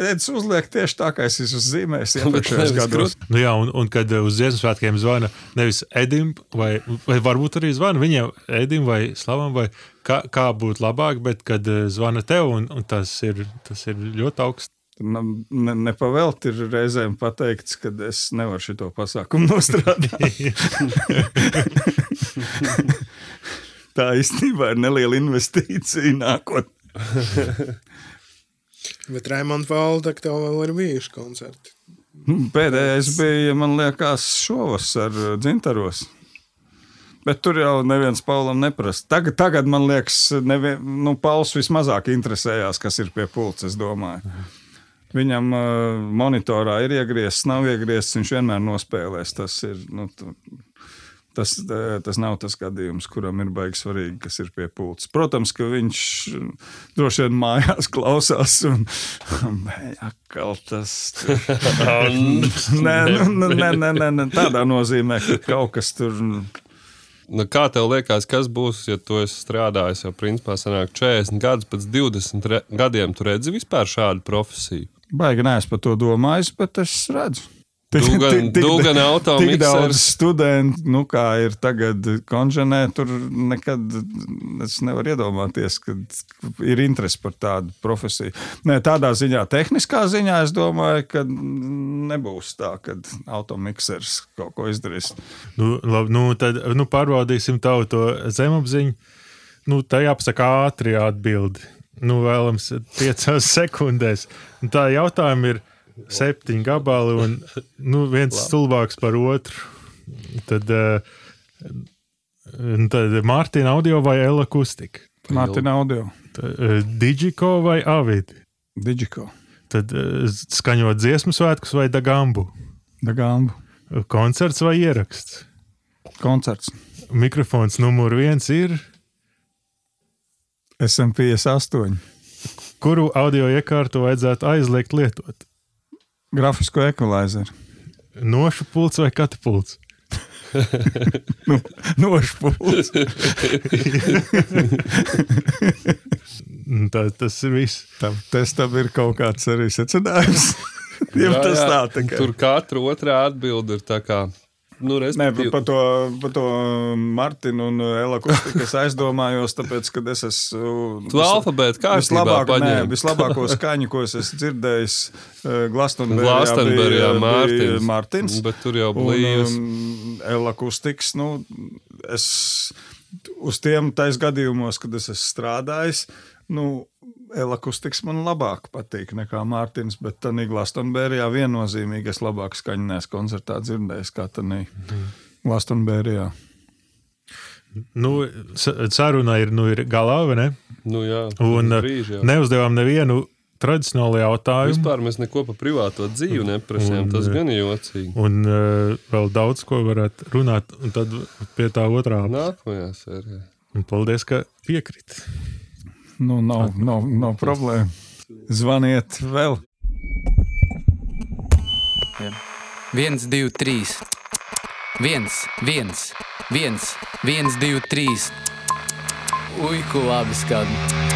Edis uzliek tieši tā, kā es esmu zīmējis iepriekšējos gados. Nu jā, un, un kad uz Ziemassvētkiem zvana nevis Edim, vai, vai varbūt arī zvana viņiem, Edim vai Slavam, vai kā, kā būtu labāk, bet kad eh, zvana tev, un, un tas, ir, tas ir ļoti augsts. Ne, nepavēlt ir reizēm pateikts, ka es nevaru šo pasākumu nostrādāt. tā īstenībā ir neliela investīcija nākotnē. Bet Raimonda Valda, tev vēl ir bijuši koncerti. Nu, pēdējais bija, man liekas, šovasar dzintaros. Bet tur jau neviens Paulam neprasa. Tagad, tagad man liekas, nevien, nu, Pauls vismazāk interesējās, kas ir pie pulca, es domāju. Viņam uh, monitorā ir iegriezts, nav iegriezts, viņš vienmēr nospēlēs. Tas ir, nu, Tas, tas nav tas gadījums, kuram ir baigi svarīgi, kas ir pie pults. Protams, ka viņš droši vien mājās klausās, un atkal tas nē, nu, nē, nē, nē, nē, tādā nozīmē, ka kaut kas tur. Nu, kā tev liekas, kas būs, ja tu esi strādājis jau principā sanāk 40 gadus, pēc 20 re gadiem tu redzi vispār šādu profesiju? Baigi neesmu par to domājis, bet es redzu. Dūgan, dūgan tik daudz studentu, nu, kā ir tagad konženē, tur nekad es nevaru iedomāties, ka ir interesi par tādu profesiju. Nē, tādā ziņā, tehniskā ziņā, es domāju, ka nebūs tā, ka automiksers kaut ko izdarīs. Nu, labi, nu, tad nu, pārbaudīsim tavu to zemapziņu. Nu, tā jāpasaka ātri atbildi. Nu, vēlams, piecās sekundēs. Un tā jautājuma ir septiņi gabali un nu, viens stulbāks par otru. Tad, uh, tad Mārtiņa audio vai Ela Kustika? Mārtiņa audio. Uh, Digiko vai Avid? Digiko. Tad uh, skaņot dziesmu svētkus vai Dagambu? Dagambu. Koncerts vai ieraksts? Koncerts. Mikrofons numur viens ir SM58. Kuru audio iekārtu vajadzētu aizliegt lietot? Grafisko ekvilaizeru. Nošu pults vai katapults? nu, nošu pults. tā, tas ir viss. Tam testam ir kaut kāds arī secinājums. jā, jā, tā, tā, tā, tur katra otrā atbilde ir tā kā Nu, Nē, par to, par to Martinu un Ela Kustiku es aizdomājos, tāpēc, ka es esmu. Tu alfabētu kā vislabāko, nē, vislabāko skaņu, ko es esmu dzirdējis eh, Glastonberijā, Glastonberijā Mārtins. Martins. Bet tur jau blīvs. Ela Kustiks, nu, es uz tiem tais gadījumos, kad es esmu strādājis, nu, Elakustiks man labāk patīk nekā Mārtiņš, bet tādā Glastonbērijā viennozīmīgi es labāk skaņinās koncertā dzirdējis kā tādā Glastonbērijā. Nu, saruna ir, nu, ir galā, vai ne? Nu, jā, un brīži, jā. neuzdevām nevienu tradicionālu jautājumu. Vispār mēs neko par privāto dzīvi neprasījām. Tas gan ir jocīgi. Un uh, vēl daudz ko varētu runāt, un tad pie tā otrā. Nākamajā sērijā. Un paldies, ka piekrīt. Nu, nav, nav, nav problēma. Zvaniet vēl. Viens, divi, trīs. Viens, viens, viens, viens, divi, trīs. Ko labi skan.